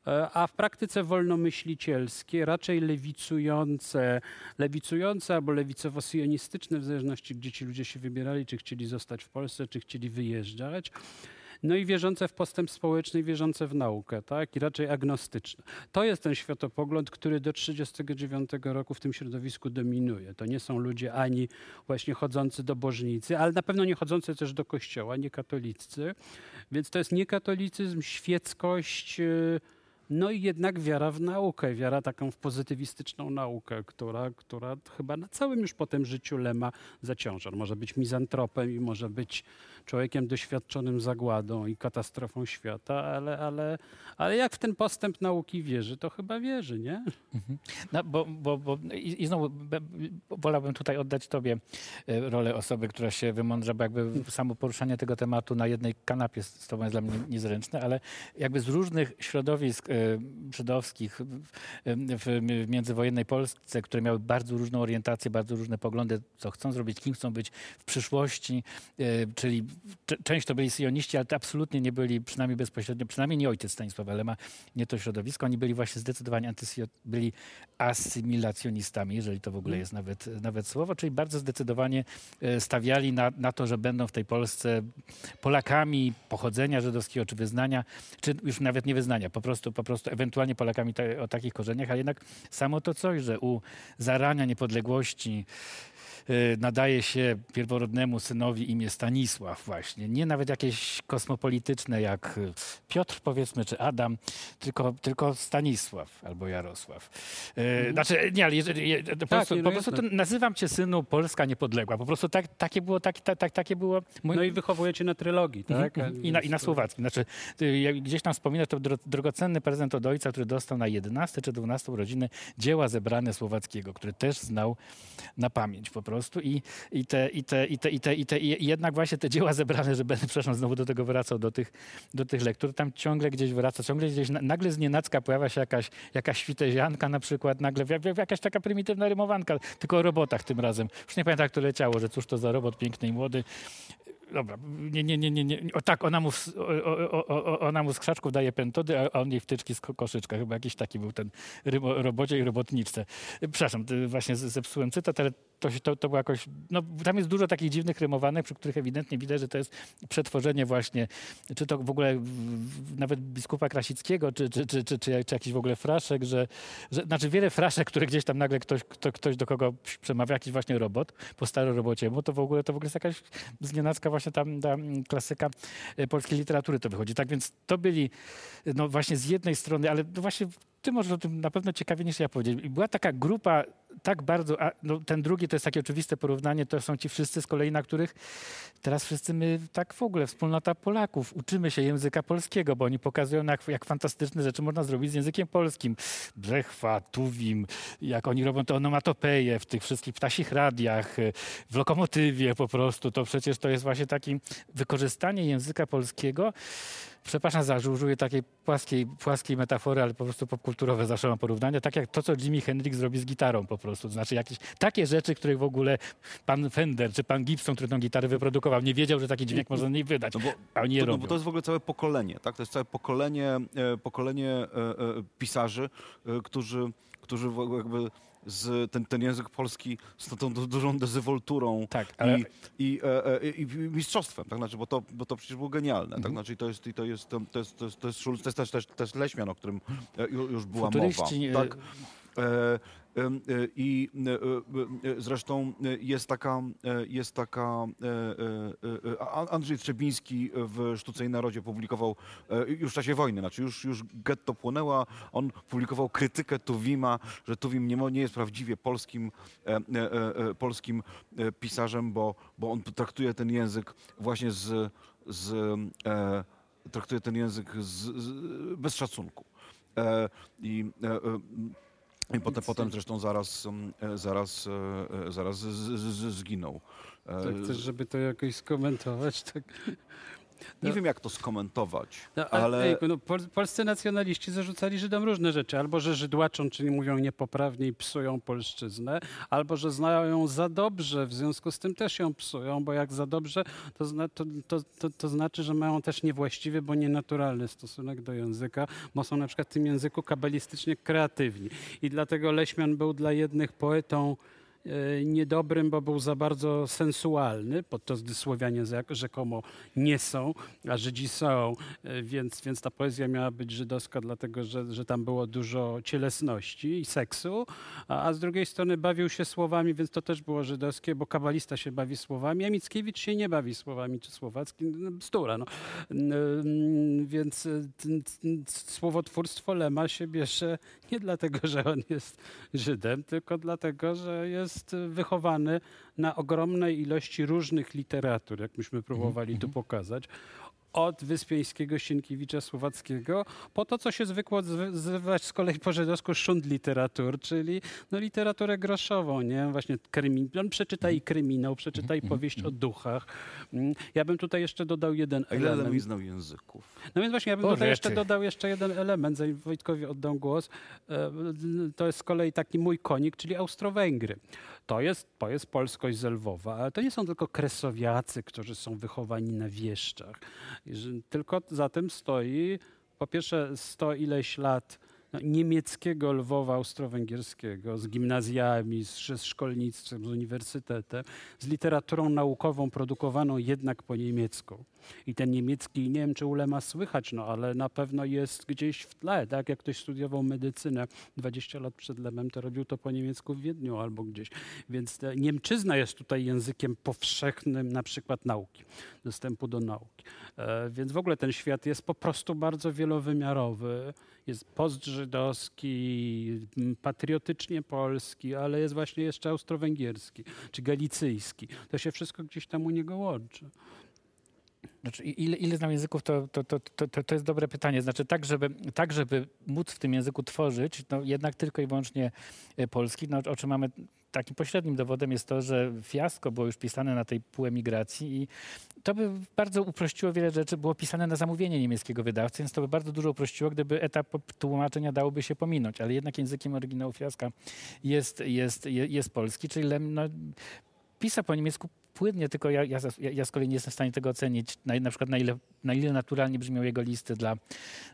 e, a w praktyce wolnomyślicielskie, raczej lewicujące, lewicujące albo lewicowo-sionistyczne, w zależności gdzie ci ludzie się wybierali, czy chcieli zostać w Polsce, czy chcieli wyjeżdżać. No i wierzące w postęp społeczny, wierzące w naukę, tak? I raczej agnostyczne. To jest ten światopogląd, który do 1939 roku w tym środowisku dominuje. To nie są ludzie ani właśnie chodzący do bożnicy, ale na pewno nie chodzący też do kościoła, nie katolicy. Więc to jest niekatolicyzm, świeckość, yy, No i jednak wiara w naukę, wiara taką w pozytywistyczną naukę, która, która chyba na całym już potem życiu Lema zaciąża. Może być mizantropem i może być człowiekiem doświadczonym zagładą i katastrofą świata, ale, ale, ale jak w ten postęp nauki wierzy, to chyba wierzy, nie? No, bo, bo, bo i, i znowu be- wolałbym tutaj oddać tobie e, rolę osoby, która się wymądrza, bo jakby samo poruszanie tego tematu na jednej kanapie z tobą jest dla mnie niezręczne, ale jakby z różnych środowisk żydowskich w, międzywojennej Polsce, które miały bardzo różną orientację, bardzo różne poglądy, co chcą zrobić, kim chcą być w przyszłości, e, czyli część to byli syjoniści, ale to absolutnie nie byli, przynajmniej bezpośrednio, przynajmniej nie ojciec Stanisława Lema, nie to środowisko, oni byli właśnie zdecydowanie antysjo, byli asymilacjonistami, jeżeli to w ogóle jest nawet, nawet słowo, czyli bardzo zdecydowanie e, stawiali na, na to, że będą w tej Polsce Polakami pochodzenia żydowskiego czy wyznania, czy już nawet nie wyznania, po prostu, po prostu ewentualnie Polakami o takich korzeniach, ale jednak samo to coś, że u zarania niepodległości nadaje się pierworodnemu synowi imię Stanisław właśnie. Nie nawet jakieś kosmopolityczne jak y, Piotr powiedzmy, czy Adam, tylko, tylko Stanisław albo Jarosław. Y, Znaczy, nie, ale jeżeli, je- po prostu, nie, po prostu jasne. nazywam cię synu Polska niepodległa. Po prostu tak, takie było, tak, tak, tak, takie było mój, No i wychowujecie na trylogii, tak? Mhm, I na, I na słowackim. Znaczy, y, jak gdzieś tam wspominać, to dro, drogocenny prezent od ojca, który dostał na 11 czy 12 urodziny dzieła zebrane Słowackiego, który też znał na pamięć po prostu. I, i, te, i, te, i, te, i, te, i, te, I jednak właśnie te dzieła zebrane, że będę, przepraszam, znowu do tego wracał, do tych, do tych lektur, tam ciągle gdzieś wraca, ciągle gdzieś, na- nagle z nienacka pojawia się jakaś, jakaś świtezianka na przykład, nagle jakaś taka prymitywna rymowanka, tylko o robotach tym razem. Już nie pamiętam, to leciało, że cóż to za robot piękny i młody. Dobra, nie, nie, nie, nie, nie. O tak, ona mu, o, o, ona mu z krzaczków daje pentody, a on jej wtyczki z ko- koszyczka. Chyba jakiś taki był ten rybo, robocie i robotniczce. Przepraszam, właśnie zepsułem cytat, ale to, to, to było jakoś... No, tam jest dużo takich dziwnych rymowanek, przy których ewidentnie widać, że to jest przetworzenie właśnie, czy to w ogóle nawet biskupa Krasickiego, czy, czy, czy, czy, czy, czy jakiś w ogóle fraszek, że, że... Znaczy wiele fraszek, które gdzieś tam nagle ktoś, kto, ktoś do kogo przemawia, jakiś właśnie robot, po starorobociemu, to w ogóle to w ogóle jest jakaś znienacka właśnie tam ta mm, klasyka e, polskiej literatury to wychodzi. Tak więc to byli no właśnie z jednej strony, ale właśnie ty możesz o tym na pewno ciekawie niż ja powiedzieć. I była taka grupa tak bardzo, a no ten drugi to jest takie oczywiste porównanie, to są ci wszyscy z kolei, na których teraz wszyscy my tak w ogóle, wspólnota Polaków, uczymy się języka polskiego, bo oni pokazują jak, jak fantastyczne rzeczy można zrobić z językiem polskim. Brzechwa, Tuwim, jak oni robią te onomatopeje w tych wszystkich ptasich radiach, y, w lokomotywie po prostu, to przecież to jest właśnie takie wykorzystanie języka polskiego przepraszam za, że użyję takiej płaskiej, płaskiej metafory, ale po prostu popkulturowe zawsze mam porównania, tak jak to, co Jimi Hendrix zrobi z gitarą po prostu. To znaczy jakieś takie rzeczy, których w ogóle pan Fender czy pan Gibson, który tą gitarę wyprodukował, nie wiedział, że taki dźwięk można z niej wydać. No bo, a oni je to, no, robią. bo to jest w ogóle całe pokolenie, tak? To jest całe pokolenie, e, pokolenie e, e, pisarzy, którzy, którzy w ogóle jakby z ten, ten język polski z tą, tą dużą dezywolturą Tak, ale- i, i, e, e, i mistrzostwem, tak? Znaczy, bo, to, bo to przecież było genialne, Mhm. tak? Znaczy, to jest, i to jest, to jest, to jest, to jest, Schulz, to jest też, też, też Leśmian, o którym e, ju- już była mowa. Futuryści, e, Tak? E, I e, e, zresztą jest taka, jest taka Andrzej Trzebiński w Sztuce i Narodzie publikował już w czasie wojny, znaczy już, już getto płonęła, on publikował krytykę Tuwima, że Tuwim nie, nie jest prawdziwie polskim, polskim pisarzem, bo, bo on traktuje ten język właśnie z, z traktuje ten język z, z, bez szacunku. I i potem, potem zresztą zaraz, mm, e, zaraz, e, e, zaraz z, z, z, zginął. Tak, chcesz, żeby to jakoś skomentować? Tak. Nie no- wiem, jak to skomentować, No, ale ejku, no, pol, polscy nacjonaliści zarzucali Żydom różne rzeczy. Albo, że żydłaczą, czyli mówią niepoprawnie i psują polszczyznę, albo, że znają ją za dobrze, w związku z tym też ją psują, bo jak za dobrze, to, zna, to, to, to, znaczy, że mają też niewłaściwy, bo nienaturalny stosunek do języka, bo są na przykład w tym języku kabalistycznie kreatywni. I dlatego Leśmian był dla jednych poetą niedobrym, bo był za bardzo sensualny, podczas gdy Słowianie rzekomo nie są, a Żydzi są, e, więc, więc ta poezja miała być żydowska, dlatego że, że tam było dużo cielesności i seksu, a, a z drugiej strony bawił się słowami, więc to też było żydowskie, bo kabalista się bawi słowami, a Mickiewicz się nie bawi słowami, czy słowacki, no, bzdura. No. Więc słowotwórstwo Lema się bierze nie dlatego, że on jest Żydem, tylko dlatego, że jest wychowany na ogromnej ilości różnych literatur, jak myśmy próbowali tu mhm. pokazać od Wyspiańskiego, Sienkiewicza, Słowackiego, po to, co się zwykło nazywać z kolei po żydowsku szund literatur, czyli no, literaturę groszową, nie? Właśnie krymin, on przeczyta i kryminał, przeczyta i mhm. powieść o duchach. Mm, ja bym tutaj jeszcze dodał jeden A ile element. znał języków? No więc właśnie, ja bym o, tutaj jeszcze dodał jeszcze jeden element, zanim Wojtkowi oddam głos. E, to jest z kolei taki mój konik, czyli Austro-Węgry. To jest, to jest polskość zelwowa, ale to nie są tylko kresowiacy, którzy są wychowani na wieszczach. Tylko za tym stoi po pierwsze sto ileś lat no, niemieckiego Lwowa austro-węgierskiego, z gimnazjami, z, z szkolnictwem, z uniwersytetem, z literaturą naukową produkowaną jednak po niemiecku. I ten niemiecki, nie wiem czy ulema słychać, no ale na pewno jest gdzieś w tle, tak? Jak ktoś studiował medycynę 20 lat przed Lemem, to robił to po niemiecku w Wiedniu albo gdzieś. Więc Niemczyzna jest tutaj językiem powszechnym na przykład nauki, dostępu do nauki. E, więc w ogóle ten świat jest po prostu bardzo wielowymiarowy jest postżydowski, patriotycznie polski, ale jest właśnie jeszcze austro-węgierski czy galicyjski. To się wszystko gdzieś tam u niego łączy. Znaczy, ile, ile znam języków, to, to, to, to, to jest dobre pytanie. Znaczy, tak żeby, tak, żeby móc w tym języku tworzyć, no jednak tylko i wyłącznie e, polski, no, o czym mamy takim pośrednim dowodem jest to, że fiasko było już pisane na tej półemigracji i to by bardzo uprościło wiele rzeczy. Było pisane na zamówienie niemieckiego wydawcy, więc to by bardzo dużo uprościło, gdyby etap tłumaczenia dałoby się pominąć. Ale jednak językiem oryginału fiaska jest, jest, jest, jest polski, czyli no, pisał po niemiecku płynnie, tylko ja, ja, ja z kolei nie jestem w stanie tego ocenić, na, na przykład na ile, na ile naturalnie brzmią jego listy dla,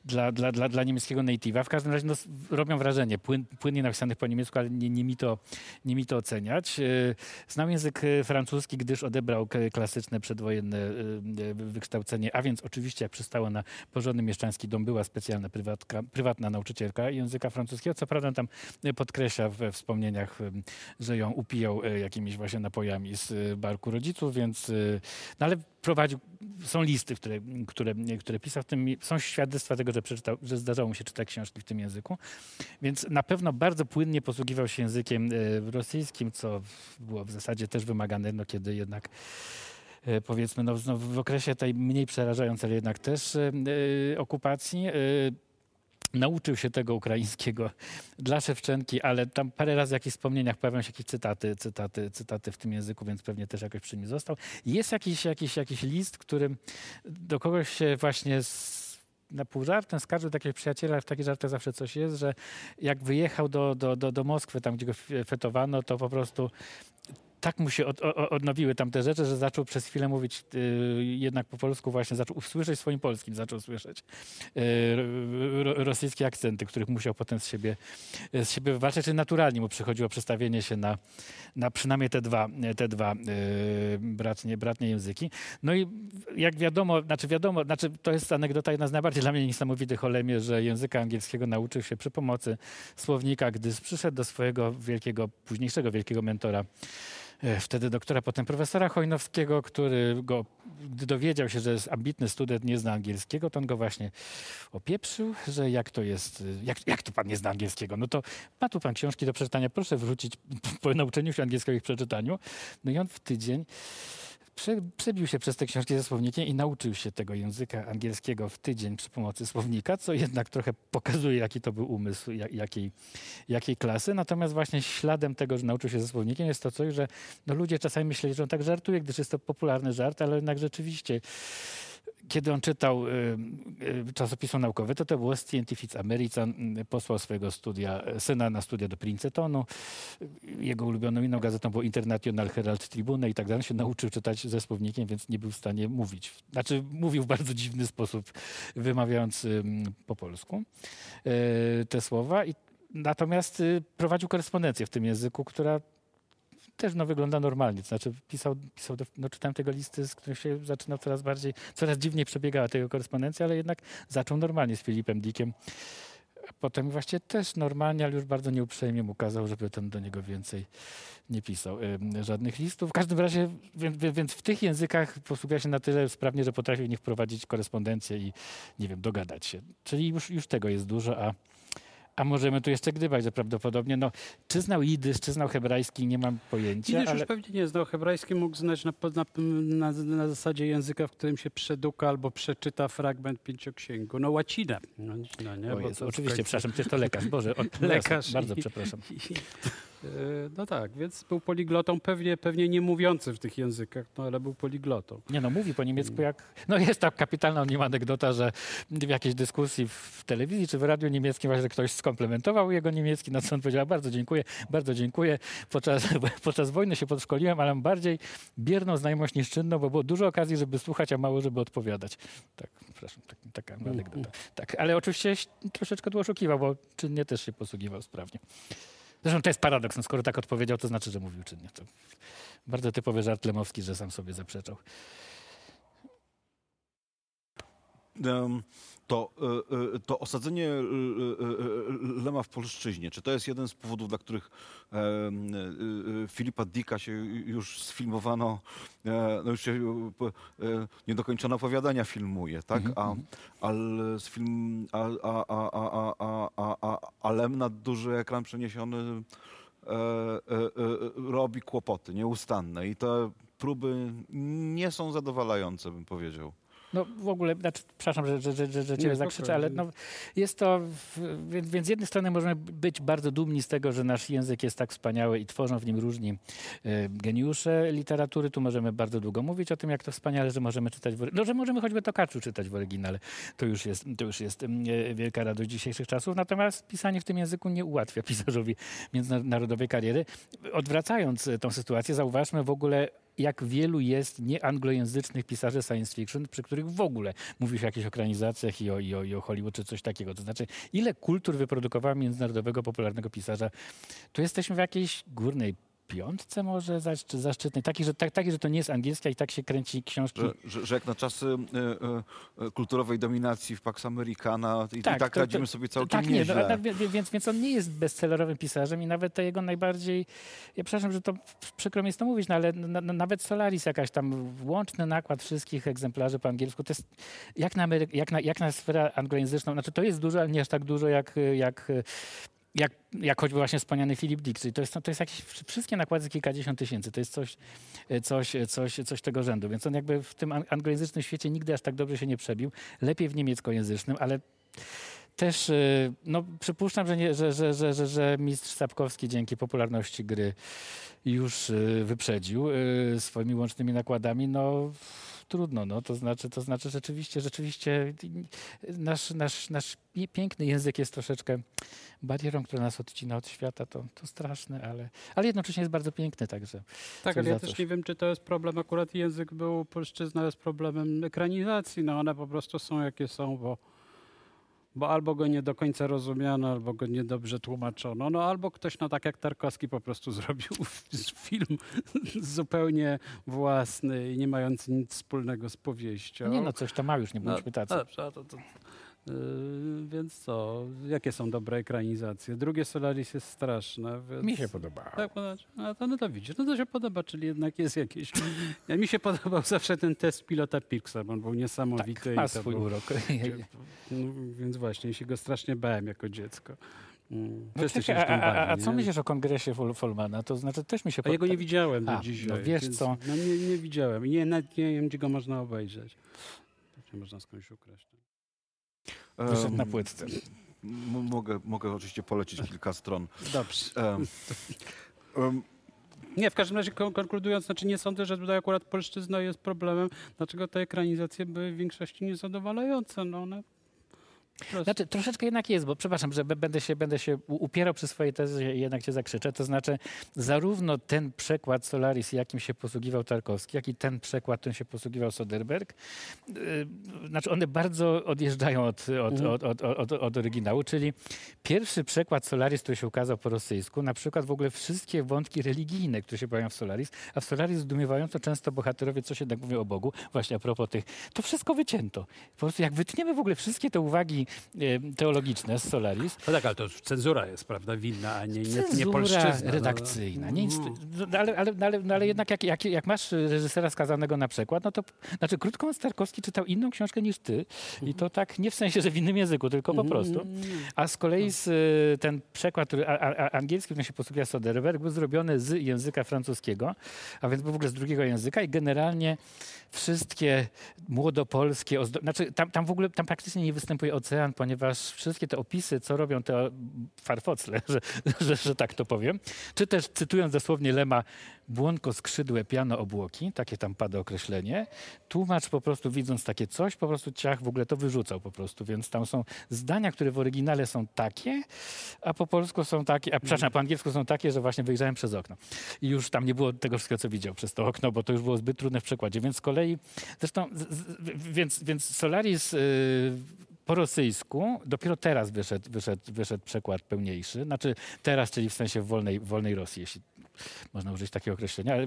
dla, dla, dla, dla niemieckiego native'a. W każdym razie no, robią wrażenie, płyn, płynnie napisanych po niemiecku, ale nie, nie, mi to, nie mi to oceniać. E, znam język e, francuski, gdyż odebrał klasyczne przedwojenne e, wykształcenie, a więc oczywiście jak przystało na porządny mieszczański dom, była specjalna prywatka, prywatna nauczycielka języka francuskiego. Co prawda tam podkreśla we wspomnieniach, że ją upijał jakimiś właśnie napojami z barku rodziców, więc y, no ale prowadził, są listy, które, które, które pisał w tym, są świadectwa tego, że, przeczytał, że zdarzało mu się czytać książki w tym języku, więc na pewno bardzo płynnie posługiwał się językiem y, rosyjskim, co było w zasadzie też wymagane, no kiedy jednak y, powiedzmy no, w okresie tej mniej przerażającej, ale jednak też okupacji Nauczył się tego ukraińskiego dla Szewczenki, ale tam parę razy w jakichś wspomnieniach pojawiają się jakieś cytaty, cytaty, cytaty w tym języku, więc pewnie też jakoś przy nim został. Jest jakiś, jakiś, jakiś list, który do kogoś się właśnie z, na pół żartem skarżył takiego przyjaciela, ale w takich żartach zawsze coś jest, że jak wyjechał do, do, do, do Moskwy, tam gdzie go fetowano, to po prostu tak mu się od, o, odnowiły tamte rzeczy, że zaczął przez chwilę mówić y, jednak po polsku właśnie, zaczął usłyszeć swoim polskim, zaczął słyszeć y, ro, rosyjskie akcenty, których musiał potem z siebie, z siebie wywalczyć, czyli naturalnie mu przychodziło przestawienie się na, na przynajmniej te dwa, te dwa y, bratnie, bratnie języki. No i jak wiadomo, znaczy wiadomo, znaczy to jest anegdota jedna z najbardziej dla mnie niesamowitych o Lemie, że języka angielskiego nauczył się przy pomocy słownika, gdy przyszedł do swojego wielkiego, późniejszego wielkiego mentora wtedy doktora, potem profesora Chojnowskiego, który go, gdy dowiedział się, że jest ambitny student, nie zna angielskiego, to on go właśnie opieprzył, że jak to jest, jak, jak to pan nie zna angielskiego? No to ma tu pan książki do przeczytania, proszę wrócić po nauczeniu się angielskiego i przeczytaniu. No i on w tydzień przebił się przez te książki ze słownikiem i nauczył się tego języka angielskiego w tydzień przy pomocy słownika, co jednak trochę pokazuje, jaki to był umysł, jakiej, jakiej klasy. Natomiast właśnie śladem tego, że nauczył się ze słownikiem jest to coś, że no ludzie czasami myśleli, że on tak żartuje, gdyż jest to popularny żart, ale jednak rzeczywiście kiedy on czytał y, y, czasopismo naukowe, to to było Scientific American. Y, posłał swojego studia, syna na studia do Princetonu. Jego ulubioną inną gazetą było International Herald Tribune i tak dalej. Się nauczył czytać ze słownikiem, więc nie był w stanie mówić. Znaczy mówił w bardzo dziwny sposób, wymawiając po polsku te słowa. Natomiast prowadził korespondencję w tym języku, która też no, wygląda normalnie. Znaczy pisał, pisał do, no, czytałem tego listy, z którym się zaczynał coraz bardziej, coraz dziwniej przebiegała tego korespondencja, ale jednak zaczął normalnie z Filipem Dickiem. Potem właśnie też normalnie, ale już bardzo nieuprzejmie mu kazał, żeby ten do niego więcej nie pisał em, żadnych listów. W każdym razie, więc, więc w tych językach posługuje się na tyle sprawnie, że potrafi w nich prowadzić korespondencję i, nie wiem, dogadać się. Czyli już, już tego jest dużo, a, a możemy tu jeszcze gdybać, że prawdopodobnie, no, czy znał jidysz, czy znał hebrajski, nie mam pojęcia, Jidysz ale... już pewnie nie znał. Hebrajski mógł znać na, na, na, na zasadzie języka, w którym się przeduka albo przeczyta fragment pięcioksięgu. No łacinę. No, no, nie? Jezu, oczywiście, końcu- przepraszam, przecież to lekarz, Boże, o, Lekarz Bardzo i- przepraszam. I, no tak, więc był poliglotą, pewnie, pewnie nie mówiący w tych językach, no ale był poliglotą. Nie no, mówi po niemiecku jak... No jest ta kapitalna o nim anegdota, że w jakiejś dyskusji w telewizji czy w radiu niemieckim właśnie ktoś skomplementował jego niemiecki, na co on powiedział, bardzo dziękuję, bardzo dziękuję. Podczas, podczas wojny się podszkoliłem, ale mam bardziej bierną znajomość niż czynną, bo było dużo okazji, żeby słuchać, a mało, żeby odpowiadać. Tak, przepraszam, tak, taka anegdota. Tak, ale oczywiście troszeczkę tu oszukiwał, bo czynnie też się posługiwał sprawnie. Zresztą to jest paradoks, no skoro tak odpowiedział, to znaczy, że mówił czynnie. To bardzo typowy żart lemowski, że sam sobie zaprzeczał. To, e, e, to osadzenie e, Lema w polszczyźnie, czy to jest jeden z powodów, dla których Filipa Dicka się już sfilmowano, no już się niedokończone opowiadania filmuje, tak? A, ale z film, a, a, a, a, a, a, a, a Lem na duży ekran przeniesiony robi kłopoty nieustanne i te próby nie są zadowalające, bym powiedział. No w ogóle, znaczy, przepraszam, że, że, że, że, ciebie zakrzyczę, ale no, jest to, więc, więc z jednej strony możemy być bardzo dumni z tego, że nasz język jest tak wspaniały i tworzą w nim różni e, geniusze literatury. Tu możemy bardzo długo mówić o tym, jak to wspaniale, że możemy czytać, w, no, że możemy choćby Tokaczu czytać w oryginale. To już jest, to już jest e, wielka radość dzisiejszych czasów. Natomiast pisanie w tym języku nie ułatwia pisarzowi międzynarodowej kariery. Odwracając e, tą sytuację, zauważmy w ogóle jak wielu jest nieanglojęzycznych pisarzy science fiction, przy których w ogóle mówi się o jakichś ekranizacjach i o, i, o, i o Hollywood czy coś takiego. To znaczy, ile kultur wyprodukowało międzynarodowego, popularnego pisarza. Tu jesteśmy w jakiejś górnej piątce może zaszczytnej. Taki że, tak, taki, że to nie jest angielska i tak się kręci książki. Że, że, że jak na czasy e, e, kulturowej dominacji w Pax Americana i tak, i tak to- radzimy sobie całkiem tak, nie, no, nieźle. wie- wie- więc, więc on nie jest bestsellerowym pisarzem i nawet te jego najbardziej, ja przepraszam, że to przykro mi jest to mówić, no, ale na, na, nawet Solaris jakaś tam łączny nakład wszystkich egzemplarzy po angielsku, to jest jak na, Amery- jak na, jak na sferę anglojęzyczną, znaczy to jest dużo, ale nie aż tak dużo jak, jak jak, jak choćby właśnie wspomniany Dick, czyli to jest, to jest jakieś, wszystkie nakłady kilkadziesiąt tysięcy, to jest coś, coś, coś, coś tego rzędu, więc on jakby w tym an- anglojęzycznym świecie nigdy aż tak dobrze się nie przebił, lepiej w niemieckojęzycznym, ale też y, no, przypuszczam, że, nie, że, że, że, że, że mistrz Sapkowski dzięki popularności gry już y, wyprzedził y, swoimi łącznymi nakładami. No trudno, no, to znaczy, to znaczy rzeczywiście, rzeczywiście nasz, nasz, nasz piękny język jest troszeczkę barierą, która nas odcina od świata, to, to straszne, ale, ale jednocześnie jest bardzo piękny, także Tak, ale ja też nie wiem, czy to jest problem, akurat język był, polszczyzna jest problemem ekranizacji, no one po prostu są jakie są, bo, bo albo go nie do końca rozumiano, albo go niedobrze tłumaczono, no albo ktoś, no tak jak Tarkowski po prostu zrobił film zupełnie własny i nie mający nic wspólnego z powieścią. nie no, coś to ma już, nie No, bądźmy tacy. Dobrze, a to, to, więc co? Jakie są dobre ekranizacje? Drugie Solaris jest straszne. Więc... Mi się podoba. Tak. No to, no to widzisz, no to się podoba, czyli jednak jest jakieś... Ja, mi się podobał zawsze ten test pilota Pixar, bo on był niesamowity. Tak, ma swój był- urok. No, więc właśnie, się go strasznie bałem jako dziecko. Mm. No czekaj, a, a, a, co nie? myślisz o kongresie Folmana? To znaczy też mi się A jego nie pod- widziałem do A, dzisiaj. no wiesz więc, co? No nie, nie widziałem. I nie, nawet nie wiem, gdzie go można obejrzeć. Pewnie można skądś ukraść. Wyszedł na płytce. m- Mogę, mogę oczywiście polecić kilka stron. Dobrze. Em, em, Nie, w każdym razie kon- konkludując, znaczy nie sądzę, że tutaj akurat polszczyzna jest problemem. Dlaczego te ekranizacje były w większości niezadowalające? No one Znaczy, troszeczkę jednak jest, bo przepraszam, że będę się, będę się upierał przy swojej tezie i jednak cię zakrzyczę. To znaczy, zarówno ten przekład Solaris, jakim się posługiwał Tarkowski, jak i ten przekład, którym się posługiwał Soderbergh, yy, znaczy one bardzo odjeżdżają od, od, Mhm. od, od, od, od oryginału, czyli pierwszy przekład Solaris, który się ukazał po rosyjsku, na przykład w ogóle wszystkie wątki religijne, które się pojawiają w Solaris, a w Solaris zdumiewająco często bohaterowie coś jednak mówią o Bogu, właśnie a propos tych, to wszystko wycięto. Po prostu jak wytniemy w ogóle wszystkie te uwagi e, teologiczne z Solaris, No tak, ale to już cenzura jest, prawda, winna, a nie, nie, nie polszczyzna. no. redakcyjna. Nie, inst- no, ale, ale, ale, no, ale jednak jak, jak, jak masz reżysera skazanego na przykład, no to znaczy krótko Starkowski czytał inną książkę niż ty i to tak nie w sensie, że w innym języku, tylko po prostu. A z kolei z, y, ten przekład, który a, a, angielski, którym się posługuje Soderbergh, był zrobiony z języka francuskiego, a więc był w ogóle z drugiego języka i generalnie wszystkie młodopolskie, ozdo- znaczy tam, tam w ogóle, tam praktycznie nie występuje ocean, ponieważ wszystkie te opisy, co robią te farfocle, że, że, że tak to powiem, czy też cytując dosłownie Lema, błonko skrzydłe piano obłoki, takie tam pada określenie, tłumacz po prostu widząc takie coś, po prostu ciach w ogóle to wyrzucał po prostu, więc tam są zdania, które w oryginale są takie, a po polsku są takie, a przepraszam, po angielsku są takie, że właśnie wyjrzałem przez okno. I już tam nie było tego wszystkiego, co widział przez to okno, bo to już było zbyt trudne w przekładzie. Więc z kolei, zresztą, z, z, więc, więc Solaris y, po rosyjsku dopiero teraz wyszedł, wyszedł, wyszedł przekład pełniejszy. Znaczy teraz, czyli w sensie wolnej, wolnej Rosji, jeśli można użyć takiego określenia, ale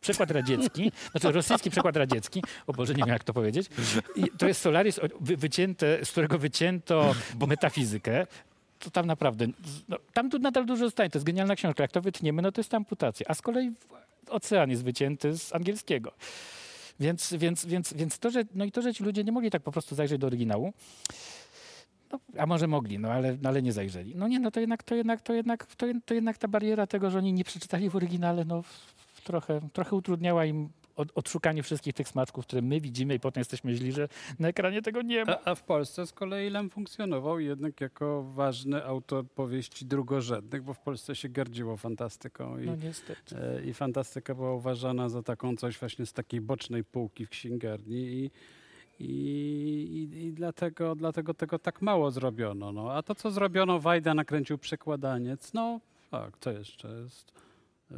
przekład radziecki, znaczy rosyjski przekład radziecki, o Boże, nie wiem jak to powiedzieć, I to jest Solaris wycięte, z którego wycięto metafizykę, to tam naprawdę, no, tam tu nadal dużo zostaje, to jest genialna książka, jak to wytniemy, no to jest amputacja, a z kolei ocean jest wycięty z angielskiego. Więc, więc, więc, więc to, że, no i to, że ci ludzie nie mogli tak po prostu zajrzeć do oryginału, no, a może mogli, no ale, no, ale nie zajrzeli. No nie, no to jednak, to jednak, to jednak, to, to jednak ta bariera tego, że oni nie przeczytali w oryginale, no trochę, trochę utrudniała im odszukanie wszystkich tych smaczków, które my widzimy i potem jesteśmy źli, że na ekranie tego nie ma. A, a w Polsce z kolei Lem funkcjonował jednak jako ważny autor powieści drugorzędnych, bo w Polsce się gardziło fantastyką i, No niestety. e, i fantastyka była uważana za taką coś właśnie z takiej bocznej półki w księgarni i, i, i, i dlatego, dlatego tego tak mało zrobiono. No. A to, co zrobiono, Wajda nakręcił przekładaniec, no tak, co jeszcze jest? E,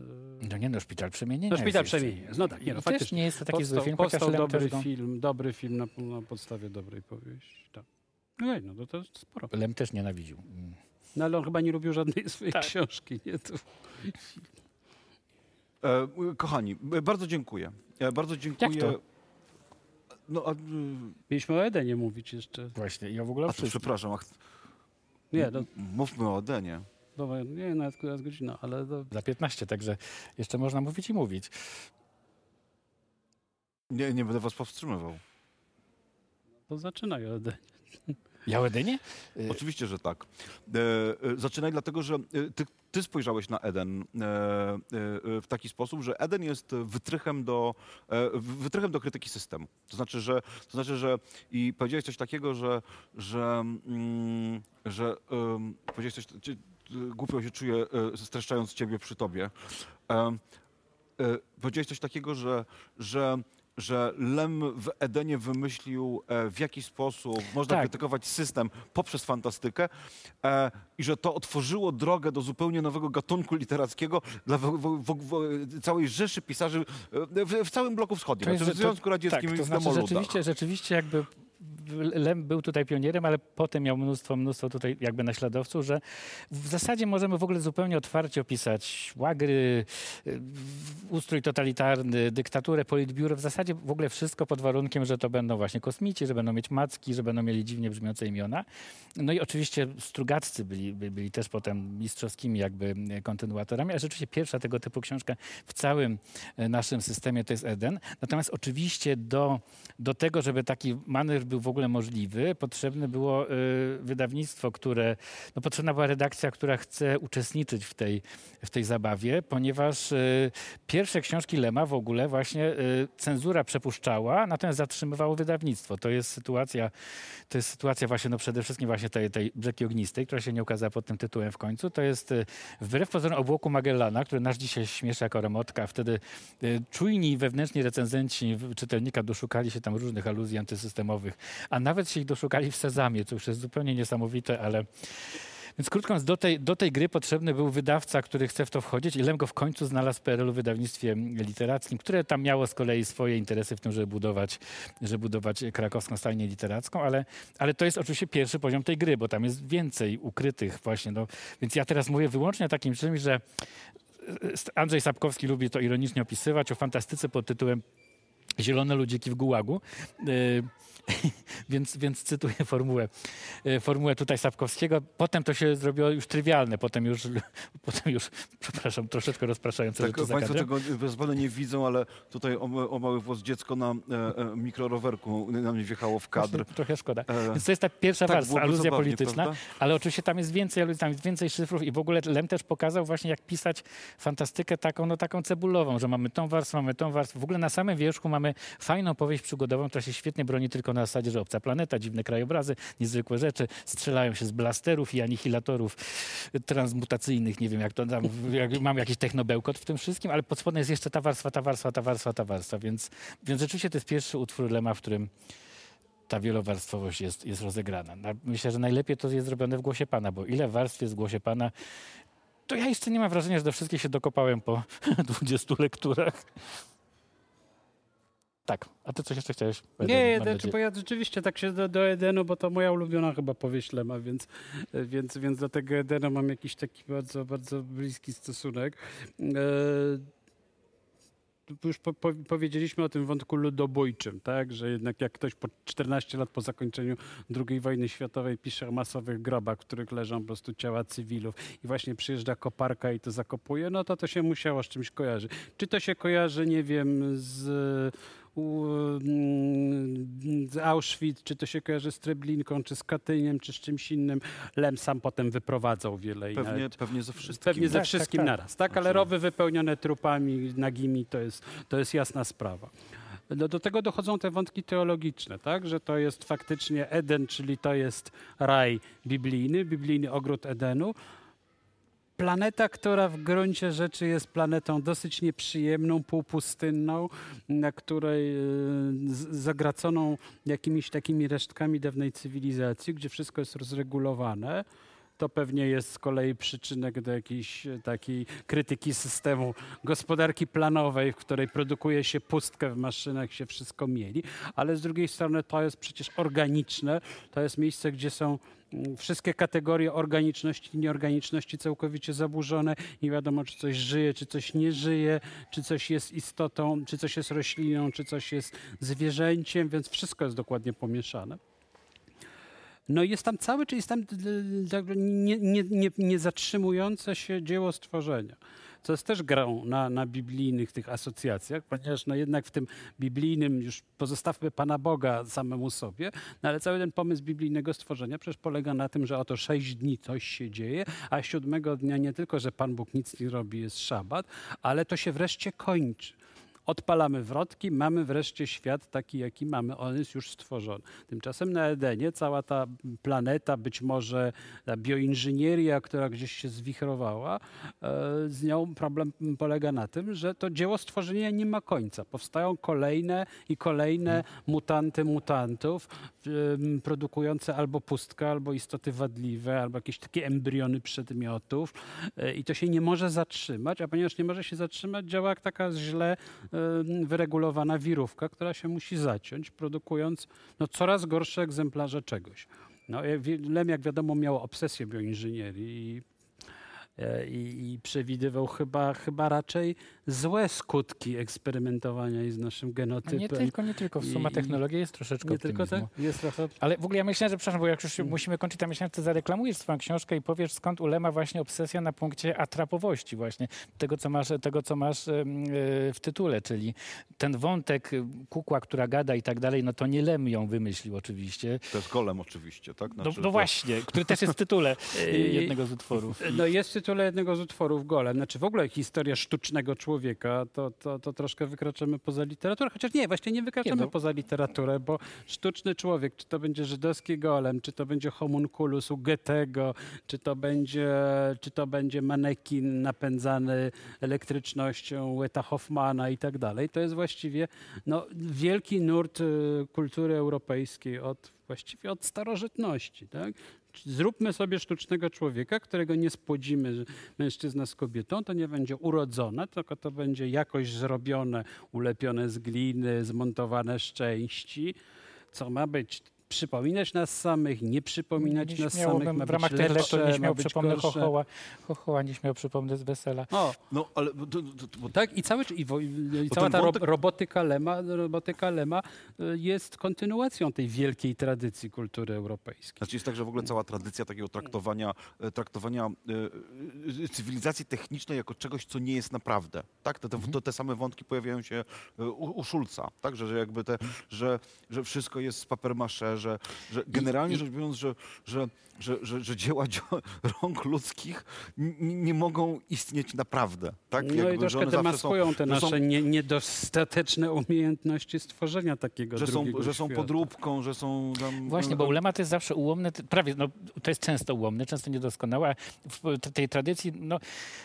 No nie no, Szpital Przemienienia. No, Szpital. Przemienienia, no tak, nie, no też faktycznie. nie jest to taki zły film, chociaż powstał dobry też, go, film, dobry film na, na podstawie dobrej powieści. Tak. No, no to, to jest sporo. Lem też nienawidził. Mm. No ale on chyba nie lubił żadnej swojej Tak. książki. Nie? To... E, kochani, e, bardzo dziękuję. E, bardzo dziękuję. to? No, a, y, Mieliśmy o Edenie mówić jeszcze. Właśnie, ja w ogóle a to przepraszam, a ch- Nie, no, mówmy o Edenie. Dobra, nie nawet teraz godzina, ale to, Za 15, także jeszcze można mówić i mówić. Nie, nie będę was powstrzymywał. to zaczynaj o Edenie. Ja Edynie? Y, Oczywiście, że tak. E, e, zaczynaj dlatego, że e, ty, ty spojrzałeś na Eden e, e, e, w taki sposób, że Eden jest wytrychem do, e, wytrychem do krytyki systemu. To znaczy, że, to znaczy, że i powiedziałeś coś takiego, że, że, mm, że em, powiedziałeś coś, czy, głupio się czuję e, streszczając ciebie przy tobie. E, powiedziałeś coś takiego, że, że że Lem w Edenie wymyślił, e, w jaki sposób można Tak. krytykować system poprzez fantastykę e, i że to otworzyło drogę do zupełnie nowego gatunku literackiego dla w, w, w, całej rzeszy pisarzy e, w, całym bloku wschodnim, To jest, znaczy w to- Związku Radzieckim tak, i to znaczy rzeczywiście, rzeczywiście jakby Lem był tutaj pionierem, ale potem miał mnóstwo, mnóstwo tutaj jakby naśladowców, że w zasadzie możemy w ogóle zupełnie otwarcie opisać łagry, y, ustrój totalitarny, dyktaturę, politbiuro, w zasadzie w ogóle wszystko pod warunkiem, że to będą właśnie kosmici, że będą mieć macki, że będą mieli dziwnie brzmiące imiona. No i oczywiście Strugaccy byli, by- byli też potem mistrzowskimi jakby kontynuatorami, ale rzeczywiście pierwsza tego typu książka w całym e, naszym systemie to jest Eden. Natomiast oczywiście do, do tego, żeby taki manewr był w ogóle możliwy, potrzebne było y, wydawnictwo, które, no potrzebna była redakcja, która chce uczestniczyć w tej, w tej zabawie, ponieważ y, pierwsze książki Lema w ogóle właśnie y, cenzura przepuszczała, natomiast zatrzymywało wydawnictwo. To jest sytuacja, to jest sytuacja właśnie no przede wszystkim właśnie tej, tej Brzegi Ognistej, która się nie ukazała pod tym tytułem w końcu. To jest wbrew pozorom obłoku Magellana, który nasz dzisiaj śmieszy jako remotka, wtedy czujni wewnętrzni recenzenci czytelnika doszukali się tam różnych aluzji antysystemowych a nawet się ich doszukali w Sezamie, co już jest zupełnie niesamowite, ale... Więc krótko mówiąc, do tej, do tej gry potrzebny był wydawca, który chce w to wchodzić i Lem go w końcu znalazł w PRL-u wydawnictwie literackim, które tam miało z kolei swoje interesy w tym, żeby budować, żeby budować krakowską stajnię literacką, ale, ale to jest oczywiście pierwszy poziom tej gry, bo tam jest więcej ukrytych właśnie. No. Więc ja teraz mówię wyłącznie o takim czymś, że Andrzej Sapkowski lubi to ironicznie opisywać, o fantastyce pod tytułem Zielone ludziki w gułagu. Więc, więc cytuję formułę, y, formułę tutaj Sapkowskiego. Potem to się zrobiło już trywialne, potem już, potem już przepraszam, troszeczkę rozpraszające Tak, Państwo tego zapewne nie widzą, ale tutaj o, o mały włos dziecko na e, e, mikrorowerku na mnie wjechało w kadr. Trochę szkoda. E, Więc to jest ta pierwsza tak, warstwa, aluzja zabawnie, polityczna, prawda? ale oczywiście tam jest więcej aluzji, tam jest więcej szyfrów i w ogóle Lem też pokazał właśnie, jak pisać fantastykę taką, no taką cebulową, że mamy tą warstwę, mamy tą warstwę. W ogóle na samym wierzchu mamy fajną powieść przygodową, która się świetnie broni tylko na zasadzie, że obca planeta, dziwne krajobrazy, niezwykłe rzeczy, strzelają się z blasterów i anihilatorów transmutacyjnych, nie wiem jak to tam, jak, mam jakiś technobełkot w tym wszystkim, ale pod spodem jest jeszcze ta warstwa, ta warstwa, ta warstwa, ta warstwa, więc, więc rzeczywiście to jest pierwszy utwór Lema, w którym ta wielowarstwowość jest, jest rozegrana. Myślę, że najlepiej to jest zrobione w Głosie Pana, bo ile warstw jest w Głosie Pana, to ja jeszcze nie mam wrażenia, że do wszystkich się dokopałem po 20 lekturach. Tak, a ty coś jeszcze chciałeś powiedzieć? Nie, znaczy, bo ja rzeczywiście tak się do, do, Edenu, bo to moja ulubiona chyba powieść Lema, więc, więc, więc do tego Edenu mam jakiś taki bardzo, bardzo bliski stosunek. E, już po, po, powiedzieliśmy o tym wątku ludobójczym, tak? że jednak jak ktoś po 14 lat po zakończeniu II wojny światowej pisze o masowych grobach, w których leżą po prostu ciała cywilów i właśnie przyjeżdża koparka i to zakopuje, no to to się musiało z czymś kojarzyć. Czy to się kojarzy, nie wiem, z Mm, z Auschwitz, czy to się kojarzy z Treblinką, czy z Katyniem, czy z czymś innym. Lem sam potem wyprowadzał wiele. Pewnie, nawet, pewnie ze wszystkim. Pewnie ze tak, wszystkim tak, tak. naraz. Tak, ale rowy wypełnione trupami nagimi to jest, to jest jasna sprawa. No do tego dochodzą te wątki teologiczne, tak? że to jest faktycznie Eden, czyli to jest raj biblijny, biblijny ogród Edenu, planeta, która w gruncie rzeczy jest planetą dosyć nieprzyjemną, półpustynną, na której e, zagraconą jakimiś takimi resztkami dawnej cywilizacji, gdzie wszystko jest rozregulowane to pewnie jest z kolei przyczynek do jakiejś takiej krytyki systemu gospodarki planowej, w której produkuje się pustkę w maszynach, się wszystko mieli, ale z drugiej strony to jest przecież organiczne, to jest miejsce, gdzie są wszystkie kategorie organiczności i nieorganiczności całkowicie zaburzone. Nie wiadomo, czy coś żyje, czy coś nie żyje, czy coś jest istotą, czy coś jest rośliną, czy coś jest zwierzęciem, więc wszystko jest dokładnie pomieszane. No jest tam cały, czyli jest tam niezatrzymujące nie, nie, nie się dzieło stworzenia co jest też grą na, na biblijnych tych asocjacjach, ponieważ no jednak w tym biblijnym, już pozostawmy Pana Boga samemu sobie, no ale cały ten pomysł biblijnego stworzenia przecież polega na tym, że oto sześć dni coś się dzieje, a siódmego dnia nie tylko, że Pan Bóg nic nie robi, jest szabat, ale to się wreszcie kończy odpalamy wrotki, mamy wreszcie świat taki, jaki mamy. On jest już stworzony. Tymczasem na Edenie cała ta planeta, być może ta bioinżynieria, która gdzieś się zwichrowała, e, z nią problem polega na tym, że to dzieło stworzenia nie ma końca. Powstają kolejne i kolejne mutanty mutantów, produkujące albo pustkę, albo istoty wadliwe, albo jakieś takie embriony przedmiotów e, i to się nie może zatrzymać, a ponieważ nie może się zatrzymać, działa jak taka źle wyregulowana wirówka, która się musi zaciąć, produkując no, coraz gorsze egzemplarze czegoś. No, Lem, jak wiadomo, miał obsesję bioinżynierii i E, i, i, przewidywał chyba, chyba raczej złe skutki eksperymentowania i z naszym genotypem. nie tylko, nie tylko. Suma I, technologii jest troszeczkę Nie optymizmu. tylko tak? Jest trochę... Ale w ogóle ja myślę, że, przepraszam, bo jak już hmm. musimy kończyć, to myślałem, że zareklamujesz swoją książkę i powiesz, skąd ulema właśnie obsesja na punkcie atrapowości właśnie, tego, co masz, tego, co masz e, w tytule, czyli ten wątek y, kukła, która gada i tak dalej, no to nie Lem ją wymyślił oczywiście. To jest golem oczywiście, tak? Znaczy, no, no, właśnie, który też jest w tytule jednego z utworów. No jest tytule jednego z utworów Golem, znaczy w ogóle historia sztucznego człowieka, to, to, to troszkę wykraczamy poza literaturę. Chociaż nie, właśnie nie wykraczamy Nie, no. poza literaturę, bo sztuczny człowiek, czy to będzie żydowski golem, czy to będzie homunculus u Goethego, czy to będzie, czy to będzie manekin napędzany elektrycznością Weta Hoffmana i tak dalej, to jest właściwie no, wielki nurt y, kultury europejskiej od właściwie od starożytności. Tak? Zróbmy sobie sztucznego człowieka, którego nie spłodzimy mężczyzna z kobietą, to nie będzie urodzone, tylko to będzie jakoś zrobione, ulepione z gliny, zmontowane z części. Co ma być? Przypominać nas samych, nie przypominać nas Nieśmiało samych. ma w ramach tych lepsze, lektur nie śmiał być przypomnę chochoła, chochoła nie śmiał przypomnę z wesela. O, No, ale... to- to- to- bo tak, i, cały, i, wo- i cała ta wątek- robotyka, Lema, robotyka Lema y, jest kontynuacją tej wielkiej tradycji kultury europejskiej. Znaczy jest tak, że w ogóle cała tradycja takiego traktowania, e, traktowania e, e, cywilizacji technicznej jako czegoś, co nie jest naprawdę. Tak? Te, te, to, te same wątki pojawiają się u, u Schulza, tak? że, że jakby te, że, że wszystko jest z papermasze, że, że generalnie i- rzecz biorąc, że, że, że, że, że dzieła rąk ludzkich nie mogą istnieć naprawdę. Tak? No Jakby, i troszkę one zawsze demaskują te że są- nasze nie, niedostateczne umiejętności stworzenia takiego że są, drugiego że są świata. podróbką, że są tam... Właśnie, bo ulema to jest zawsze ułomne, prawie, no, to jest często ułomne, często niedoskonałe, a w tej tradycji, no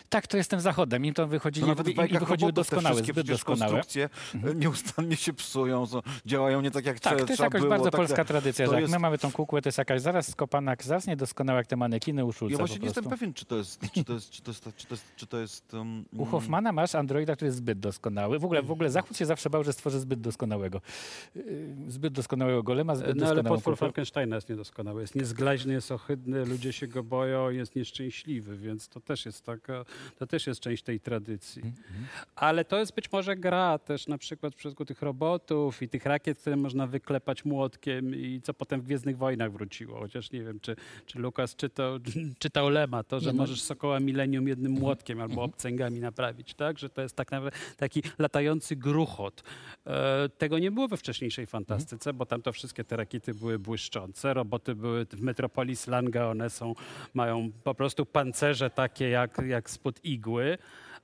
tak, to jestem zachodem, im to wychodzili, No nawet i, wychodziły te doskonałe, zbyt doskonałe. konstrukcje e, nieustannie się psują, są, działają nie tak jak Tak, trzeba, to jest trzeba jakaś było. bardzo tak, polska tradycja, to że jak jest- my mamy tą kukłę, to jest jakaś zaraz skopana, zaraz niedoskonała jak te manekiny u Schulza Ja właśnie nie jestem pewien, czy to jest, czy to jest, czy to jest, czy to jest, czy to jest um, U Hoffmana masz androida, który jest zbyt doskonały. W ogóle, w ogóle Zachód się zawsze bał, że stworzy zbyt doskonałego. Yy, Zbyt doskonałego golema, zbyt No ale potwór. Frankensteina jest niedoskonały. Jest niezglaźny, jest ohydny, ludzie się go boją, jest nieszczęśliwy, więc to też jest taka, to też jest część tej tradycji. Mhm. Ale to jest być może gra też na przykład w przypadku tych robotów i tych rakiet, które można wyklepać młotkiem i co potem w Gwiezdnych Wojnach wróciło. Chociaż nie wiem, czy, czy Lukas czytał, czytał Lema, to, że Nie, możesz Sokoła Millennium jednym młotkiem albo obcęgami naprawić, tak? Że to jest tak naprawdę taki latający gruchot. E, tego nie było we wcześniejszej fantastyce, bo tam to wszystkie te rakiety były błyszczące. Roboty były w Metropolis Langa, one są, mają po prostu pancerze takie jak, jak spod igły.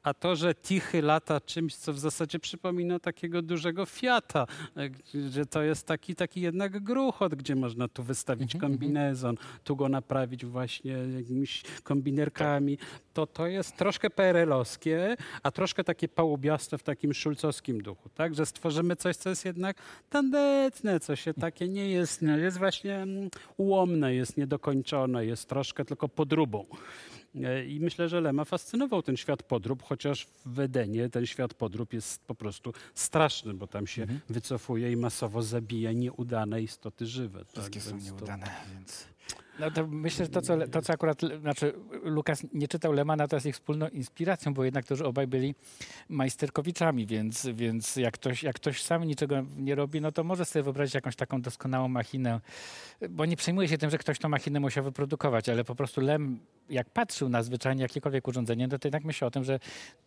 A to, że Tichy lata czymś, co w zasadzie przypomina takiego dużego Fiata, e, że to jest taki, taki jednak gruchot, gdzie można tu wystawić kombinezon, tu go naprawić właśnie jakimiś kombinerkami, to to jest troszkę PRL-owskie, a troszkę takie pałubiaste w takim szulcowskim duchu, tak? Że stworzymy coś, co jest jednak tandetne, co się takie nie jest, no, jest właśnie mm, ułomne, jest niedokończone, jest troszkę tylko podróbą. E, I myślę, że Lema fascynował ten świat podrób, chociaż w Edenie ten świat podrób jest po prostu straszny, bo tam się Mhm. wycofuje i masowo zabija nieudane istoty żywe. Wszystkie tak? są Więc to- nieudane, więc... No to myślę, że to co, to, co akurat, znaczy Lukas nie czytał Lemana, to jest ich wspólną inspiracją, bo jednak to, że obaj byli majsterkowiczami, więc, więc jak, ktoś, jak ktoś sam niczego nie robi, no to może sobie wyobrazić jakąś taką doskonałą machinę, bo nie przejmuje się tym, że ktoś tą machinę musiał wyprodukować, ale po prostu Lem, jak patrzył na zwyczajnie jakiekolwiek urządzenie, no to jednak myślał o tym, że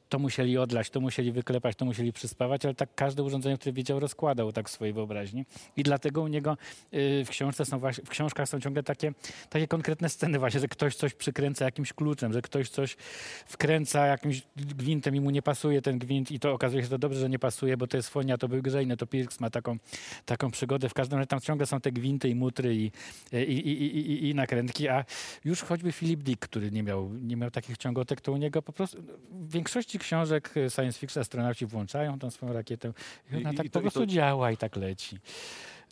to musieli odlać, to musieli wyklepać, to musieli przyspawać, ale tak każde urządzenie, które widział, rozkładał tak w swojej wyobraźni. I dlatego u niego y, w, książce są w książkach są ciągle takie, takie konkretne sceny właśnie, że ktoś coś przykręca jakimś kluczem, że ktoś coś wkręca jakimś gwintem i mu nie pasuje ten gwint i to okazuje się, że dobrze, że nie pasuje, bo to jest fonia, to był grzejny, to Pirks ma taką, taką przygodę. W każdym razie tam ciągle są te gwinty i mutry i, i, i, i, i, nakrętki, a już choćby Philip Dick, który nie miał, nie miał takich ciągotek, to u niego po prostu w większości książek science fiction astronauci włączają tą swoją rakietę i ona I- i tak to- po prostu to- działa i tak leci.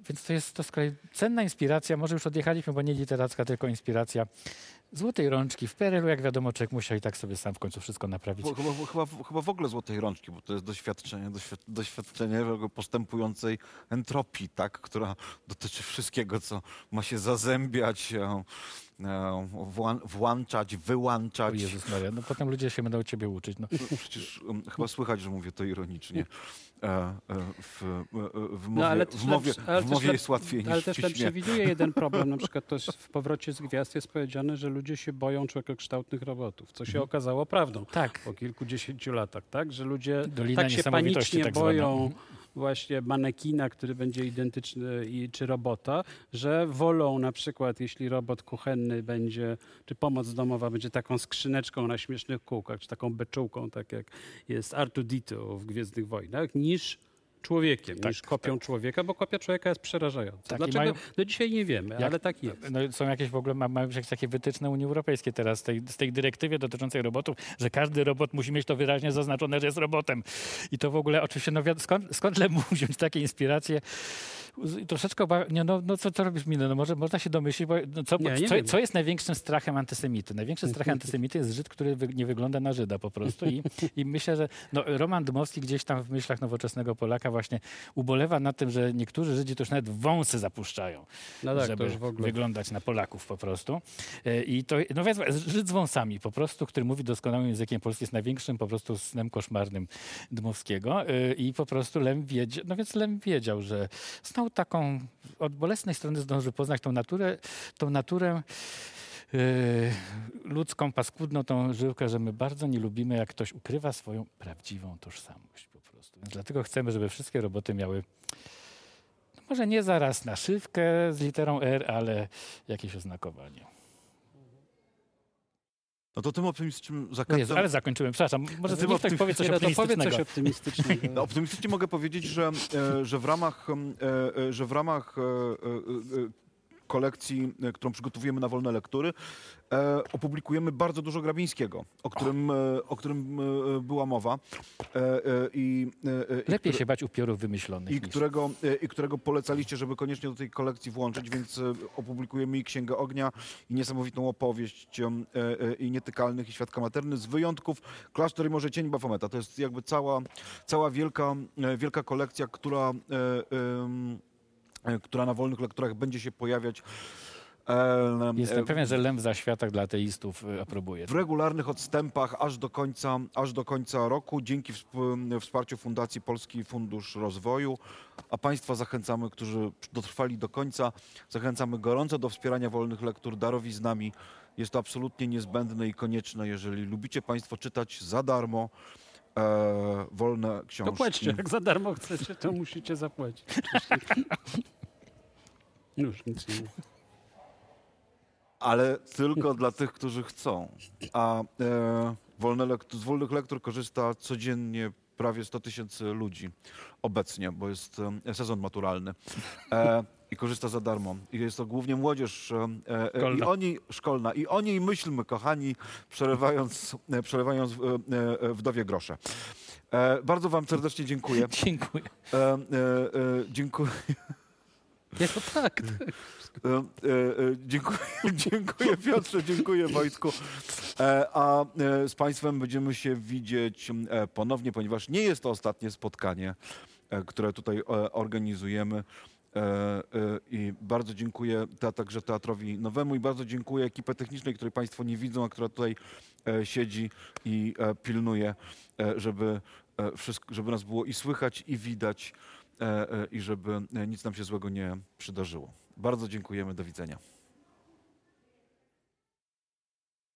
Więc to jest to z kolei cenna inspiracja, może już odjechaliśmy, bo nie literacka, tylko inspiracja. Złotej rączki w PRL-u, jak wiadomo, człowiek musiał i tak sobie sam w końcu wszystko naprawić. Chyba, chyba, chyba, w ogóle złotej rączki, bo to jest doświadczenie, doświad, doświadczenie postępującej entropii, tak, która dotyczy wszystkiego, co ma się zazębiać, e, e, włą- włączać, O wyłączać. Jezus Maria, no potem ludzie się będą ciebie uczyć. No. No, Przecież um, chyba słychać, że mówię to ironicznie. E, e, w, e, w mowie, No, ale też w mowie, ale w też mowie jest łatwiej niż Ale też tam przewiduje jeden problem, na przykład to jest w powrocie z gwiazd jest powiedziane, że ludzie się boją człowiekokształtnych robotów, co się okazało prawdą Tak. po kilkudziesięciu latach, tak? Że ludzie Dolina tak się panicznie tak boją Mhm. Właśnie manekina, który będzie identyczny i, czy robota, że wolą na przykład, jeśli robot kuchenny będzie, czy pomoc domowa będzie taką skrzyneczką na śmiesznych kółkach, czy taką beczułką, tak jak jest R2-D2 w Gwiezdnych Wojnach, niż człowiekiem, Tak, niż kopią człowieka, bo kopia człowieka jest przerażająca. Tak, Dlaczego? mają- Do dzisiaj nie wiemy, Jak- ale tak jest. No, są jakieś w ogóle, ma, mają jakieś takie wytyczne Unii Europejskiej teraz z tej, z tej dyrektywie dotyczącej robotów, że każdy robot musi mieć to wyraźnie zaznaczone, że jest robotem. I to w ogóle oczywiście, no skąd, skąd mógł wziąć takie inspiracje? Troszeczkę, oba- nie, no, no co, co robisz minę? No może można się domyślić, bo no, co, Nie, co, co jest największym strachem antysemity? Największym strachem antysemity jest Żyd, który wy, nie wygląda na Żyda po prostu i, i myślę, że no, Roman Dmowski gdzieś tam w myślach nowoczesnego Polaka właśnie ubolewa nad tym, że niektórzy Żydzi to już nawet wąsy zapuszczają No tak, żeby wyglądać na Polaków po prostu. E, I to, no więc Żyd z wąsami po prostu, który mówi doskonałym językiem polskim, jest największym po prostu snem koszmarnym Dmowskiego E, i po prostu Lem wiedział, no więc Lem wiedział, że znał taką, od bolesnej strony zdążył poznać tą naturę, tą naturę e, ludzką, paskudną tą żyłkę, że my bardzo nie lubimy, jak ktoś ukrywa swoją prawdziwą tożsamość po prostu. Więc dlatego chcemy, żeby wszystkie roboty miały no może nie zaraz naszywkę z literą R, ale jakieś oznakowanie. No to tym optymistycznym O Jezu, zakretem... ale zakończyłem, przepraszam. Może niech ktoś optym- coś no powiedz optymistycznego. coś optymistycznego. No, optymistycznie mogę powiedzieć, że, e, że w ramach, e, e, że w ramach kolekcji, e, którą przygotowujemy na wolne lektury, e, opublikujemy bardzo dużo Grabińskiego, o którym, e, o którym była mowa. I, i Lepiej które- się bać upiorów wymyślonych i niż... którego, I którego polecaliście, żeby koniecznie do tej kolekcji włączyć, więc opublikujemy i Księgę Ognia, i niesamowitą opowieść i Nietykalnych, i Świadka Materny, z wyjątków Klasztor i może Cień Bafometa. To jest jakby cała, cała wielka, wielka kolekcja, która, która na wolnych lekturach będzie się pojawiać. e, Jestem e, pewien, że Lem w zaświatach dla ateistów y, aprobuje. w regularnych odstępach aż do końca, aż do końca roku, dzięki wsp- wsparciu Fundacji Polski Fundusz Rozwoju. A Państwa zachęcamy, którzy dotrwali do końca, zachęcamy gorąco do wspierania wolnych lektur darowiznami. Jest to absolutnie niezbędne i konieczne, jeżeli lubicie Państwo czytać za darmo e, wolne książki. To płaćcie, jak za darmo chcecie, to musicie zapłacić. Już nic nie mówię. ale tylko dla tych, którzy chcą. A e, wolne lektu- z wolnych lektur korzysta codziennie prawie 100 tysięcy ludzi obecnie, bo jest e, sezon maturalny. E, I korzysta za darmo. I jest to głównie młodzież e, e, i oni, szkolna. I o niej myślmy, kochani, przerywając, e, przerywając e, e, wdowie grosze. E, bardzo Wam serdecznie dziękuję. Dziękuję. Dziękuję. Nie, to tak. E, e, e, Dziękuję, dziękuję Piotrze, dziękuję Wojtku. E, A e, z Państwem będziemy się widzieć e, ponownie, ponieważ nie jest to ostatnie spotkanie, które tutaj organizujemy. I bardzo dziękuję te- także Teatrowi Nowemu i bardzo dziękuję ekipie technicznej, której Państwo nie widzą, a która tutaj siedzi i pilnuje, żeby, wszystko, żeby nas było i słychać, i widać, i żeby e, nic nam się złego nie przydarzyło. Bardzo dziękujemy, do widzenia.